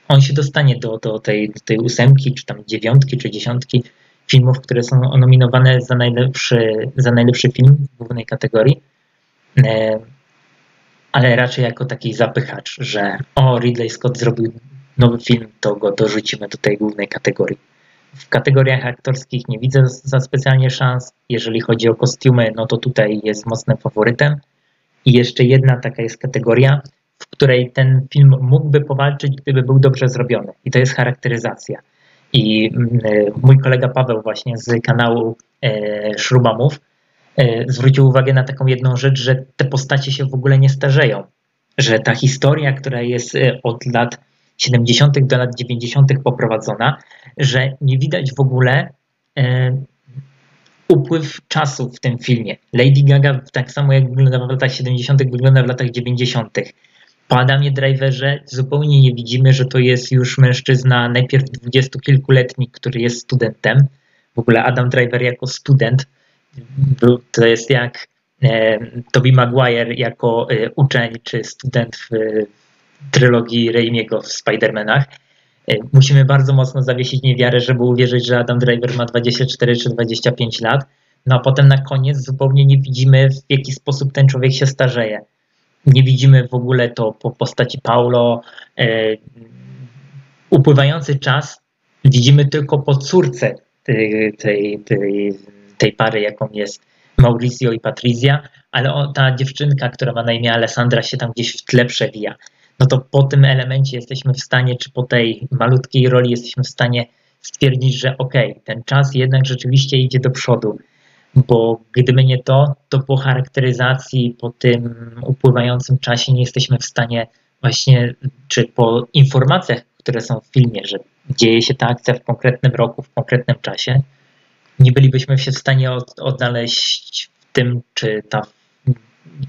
on się dostanie do, do, tej, do tej ósemki, czy tam dziewiątki, czy dziesiątki filmów, które są nominowane za najlepszy, za najlepszy film w głównej kategorii. E, ale raczej jako taki zapychacz, że o, Ridley Scott zrobił nowy film, to go dorzucimy do tej głównej kategorii. W kategoriach aktorskich nie widzę za specjalnie szans. Jeżeli chodzi o kostiumy, no to tutaj jest mocnym faworytem. I jeszcze jedna taka jest kategoria, w której ten film mógłby powalczyć, gdyby był dobrze zrobiony. I to jest charakteryzacja. I mm, mój kolega Paweł właśnie z kanału e, Śrubamów e, zwrócił uwagę na taką jedną rzecz, że te postacie się w ogóle nie starzeją. Że ta historia, która jest e, od lat 70. do lat 90. poprowadzona, że nie widać w ogóle upływ czasu w tym filmie. Lady Gaga tak samo jak wygląda w latach 70., wygląda w latach 90. Po Adamie Driverze zupełnie nie widzimy, że to jest już mężczyzna najpierw dwudziestokilkuletni, który jest studentem. W ogóle Adam Driver jako student to jest jak e, Tobey Maguire jako e, uczeń czy student w e, trylogii Raimiego w Spider-Manach. E, musimy bardzo mocno zawiesić niewiarę, żeby uwierzyć, że Adam Driver ma 24 czy 25 lat. No a potem na koniec zupełnie nie widzimy, w jaki sposób ten człowiek się starzeje nie widzimy w ogóle to po postaci Paulo. E, upływający czas widzimy tylko po córce tej, tej, tej, tej pary, jaką jest Mauricio i Patrizia, ale ta dziewczynka, która ma na imię Alessandra, się tam gdzieś w tle przewija. No to po tym elemencie jesteśmy w stanie, czy po tej malutkiej roli jesteśmy w stanie stwierdzić, że okay, ten czas jednak rzeczywiście idzie do przodu bo gdyby nie to, to po charakteryzacji, po tym upływającym czasie nie jesteśmy w stanie właśnie, czy po informacjach, które są w filmie, że dzieje się ta akcja w konkretnym roku, w konkretnym czasie, nie bylibyśmy się w stanie od, odnaleźć w tym, czy ta,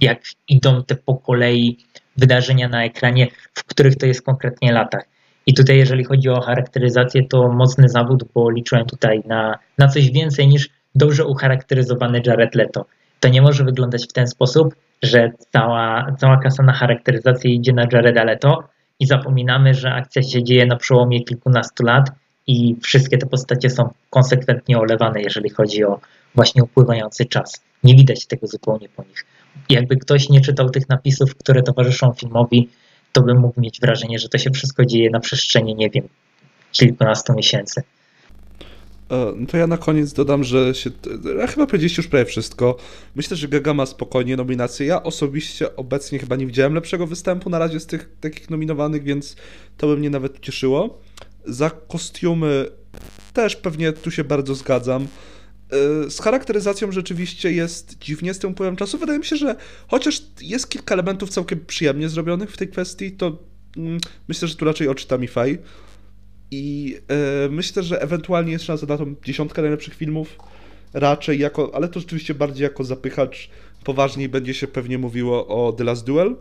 jak idą te po kolei wydarzenia na ekranie, w których to jest konkretnie latach. I tutaj, jeżeli chodzi o charakteryzację, to mocny zawód, bo liczyłem tutaj na, na coś więcej niż dobrze ucharakteryzowany Jared Leto. To nie może wyglądać w ten sposób, że cała, cała kasa na charakteryzację idzie na Jareda Leto i zapominamy, że akcja się dzieje na przełomie kilkunastu lat i wszystkie te postacie są konsekwentnie olewane, jeżeli chodzi o właśnie upływający czas. Nie widać tego zupełnie po nich. Jakby ktoś nie czytał tych napisów, które towarzyszą filmowi, to by mógł mieć wrażenie, że to się wszystko dzieje na przestrzeni, nie wiem, kilkunastu miesięcy. E, no to ja na koniec dodam, że się. Ja chyba powiedzieliście już prawie wszystko. Myślę, że Gaga ma spokojnie nominację. Ja osobiście obecnie chyba nie widziałem lepszego występu na razie z tych takich nominowanych, więc to by mnie nawet cieszyło. Za kostiumy też pewnie tu się bardzo zgadzam. E, z charakteryzacją rzeczywiście jest dziwnie z tym upływem czasu. Wydaje mi się, że chociaż jest kilka elementów całkiem przyjemnie zrobionych w tej kwestii, to mm, myślę, że tu raczej oczyta mi faj. I e, myślę, że ewentualnie jest szansa na tą dziesiątkę najlepszych filmów. Raczej jako, ale to rzeczywiście bardziej jako zapychacz. Poważniej będzie się pewnie mówiło o The Last Duel.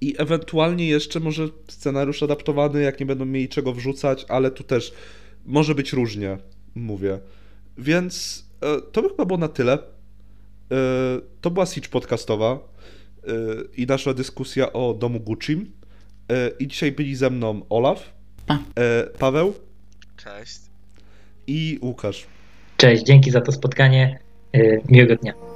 I ewentualnie jeszcze może scenariusz adaptowany, jak nie będą mieli czego wrzucać, ale tu też może być różnie, mówię. Więc e, to by chyba było na tyle. E, to była Siege podcastowa e, i nasza dyskusja o domu Gucci. E, I dzisiaj byli ze mną Olaf. Pa. E, Paweł. Cześć. I Łukasz. Cześć, dzięki za to spotkanie. E, miłego dnia.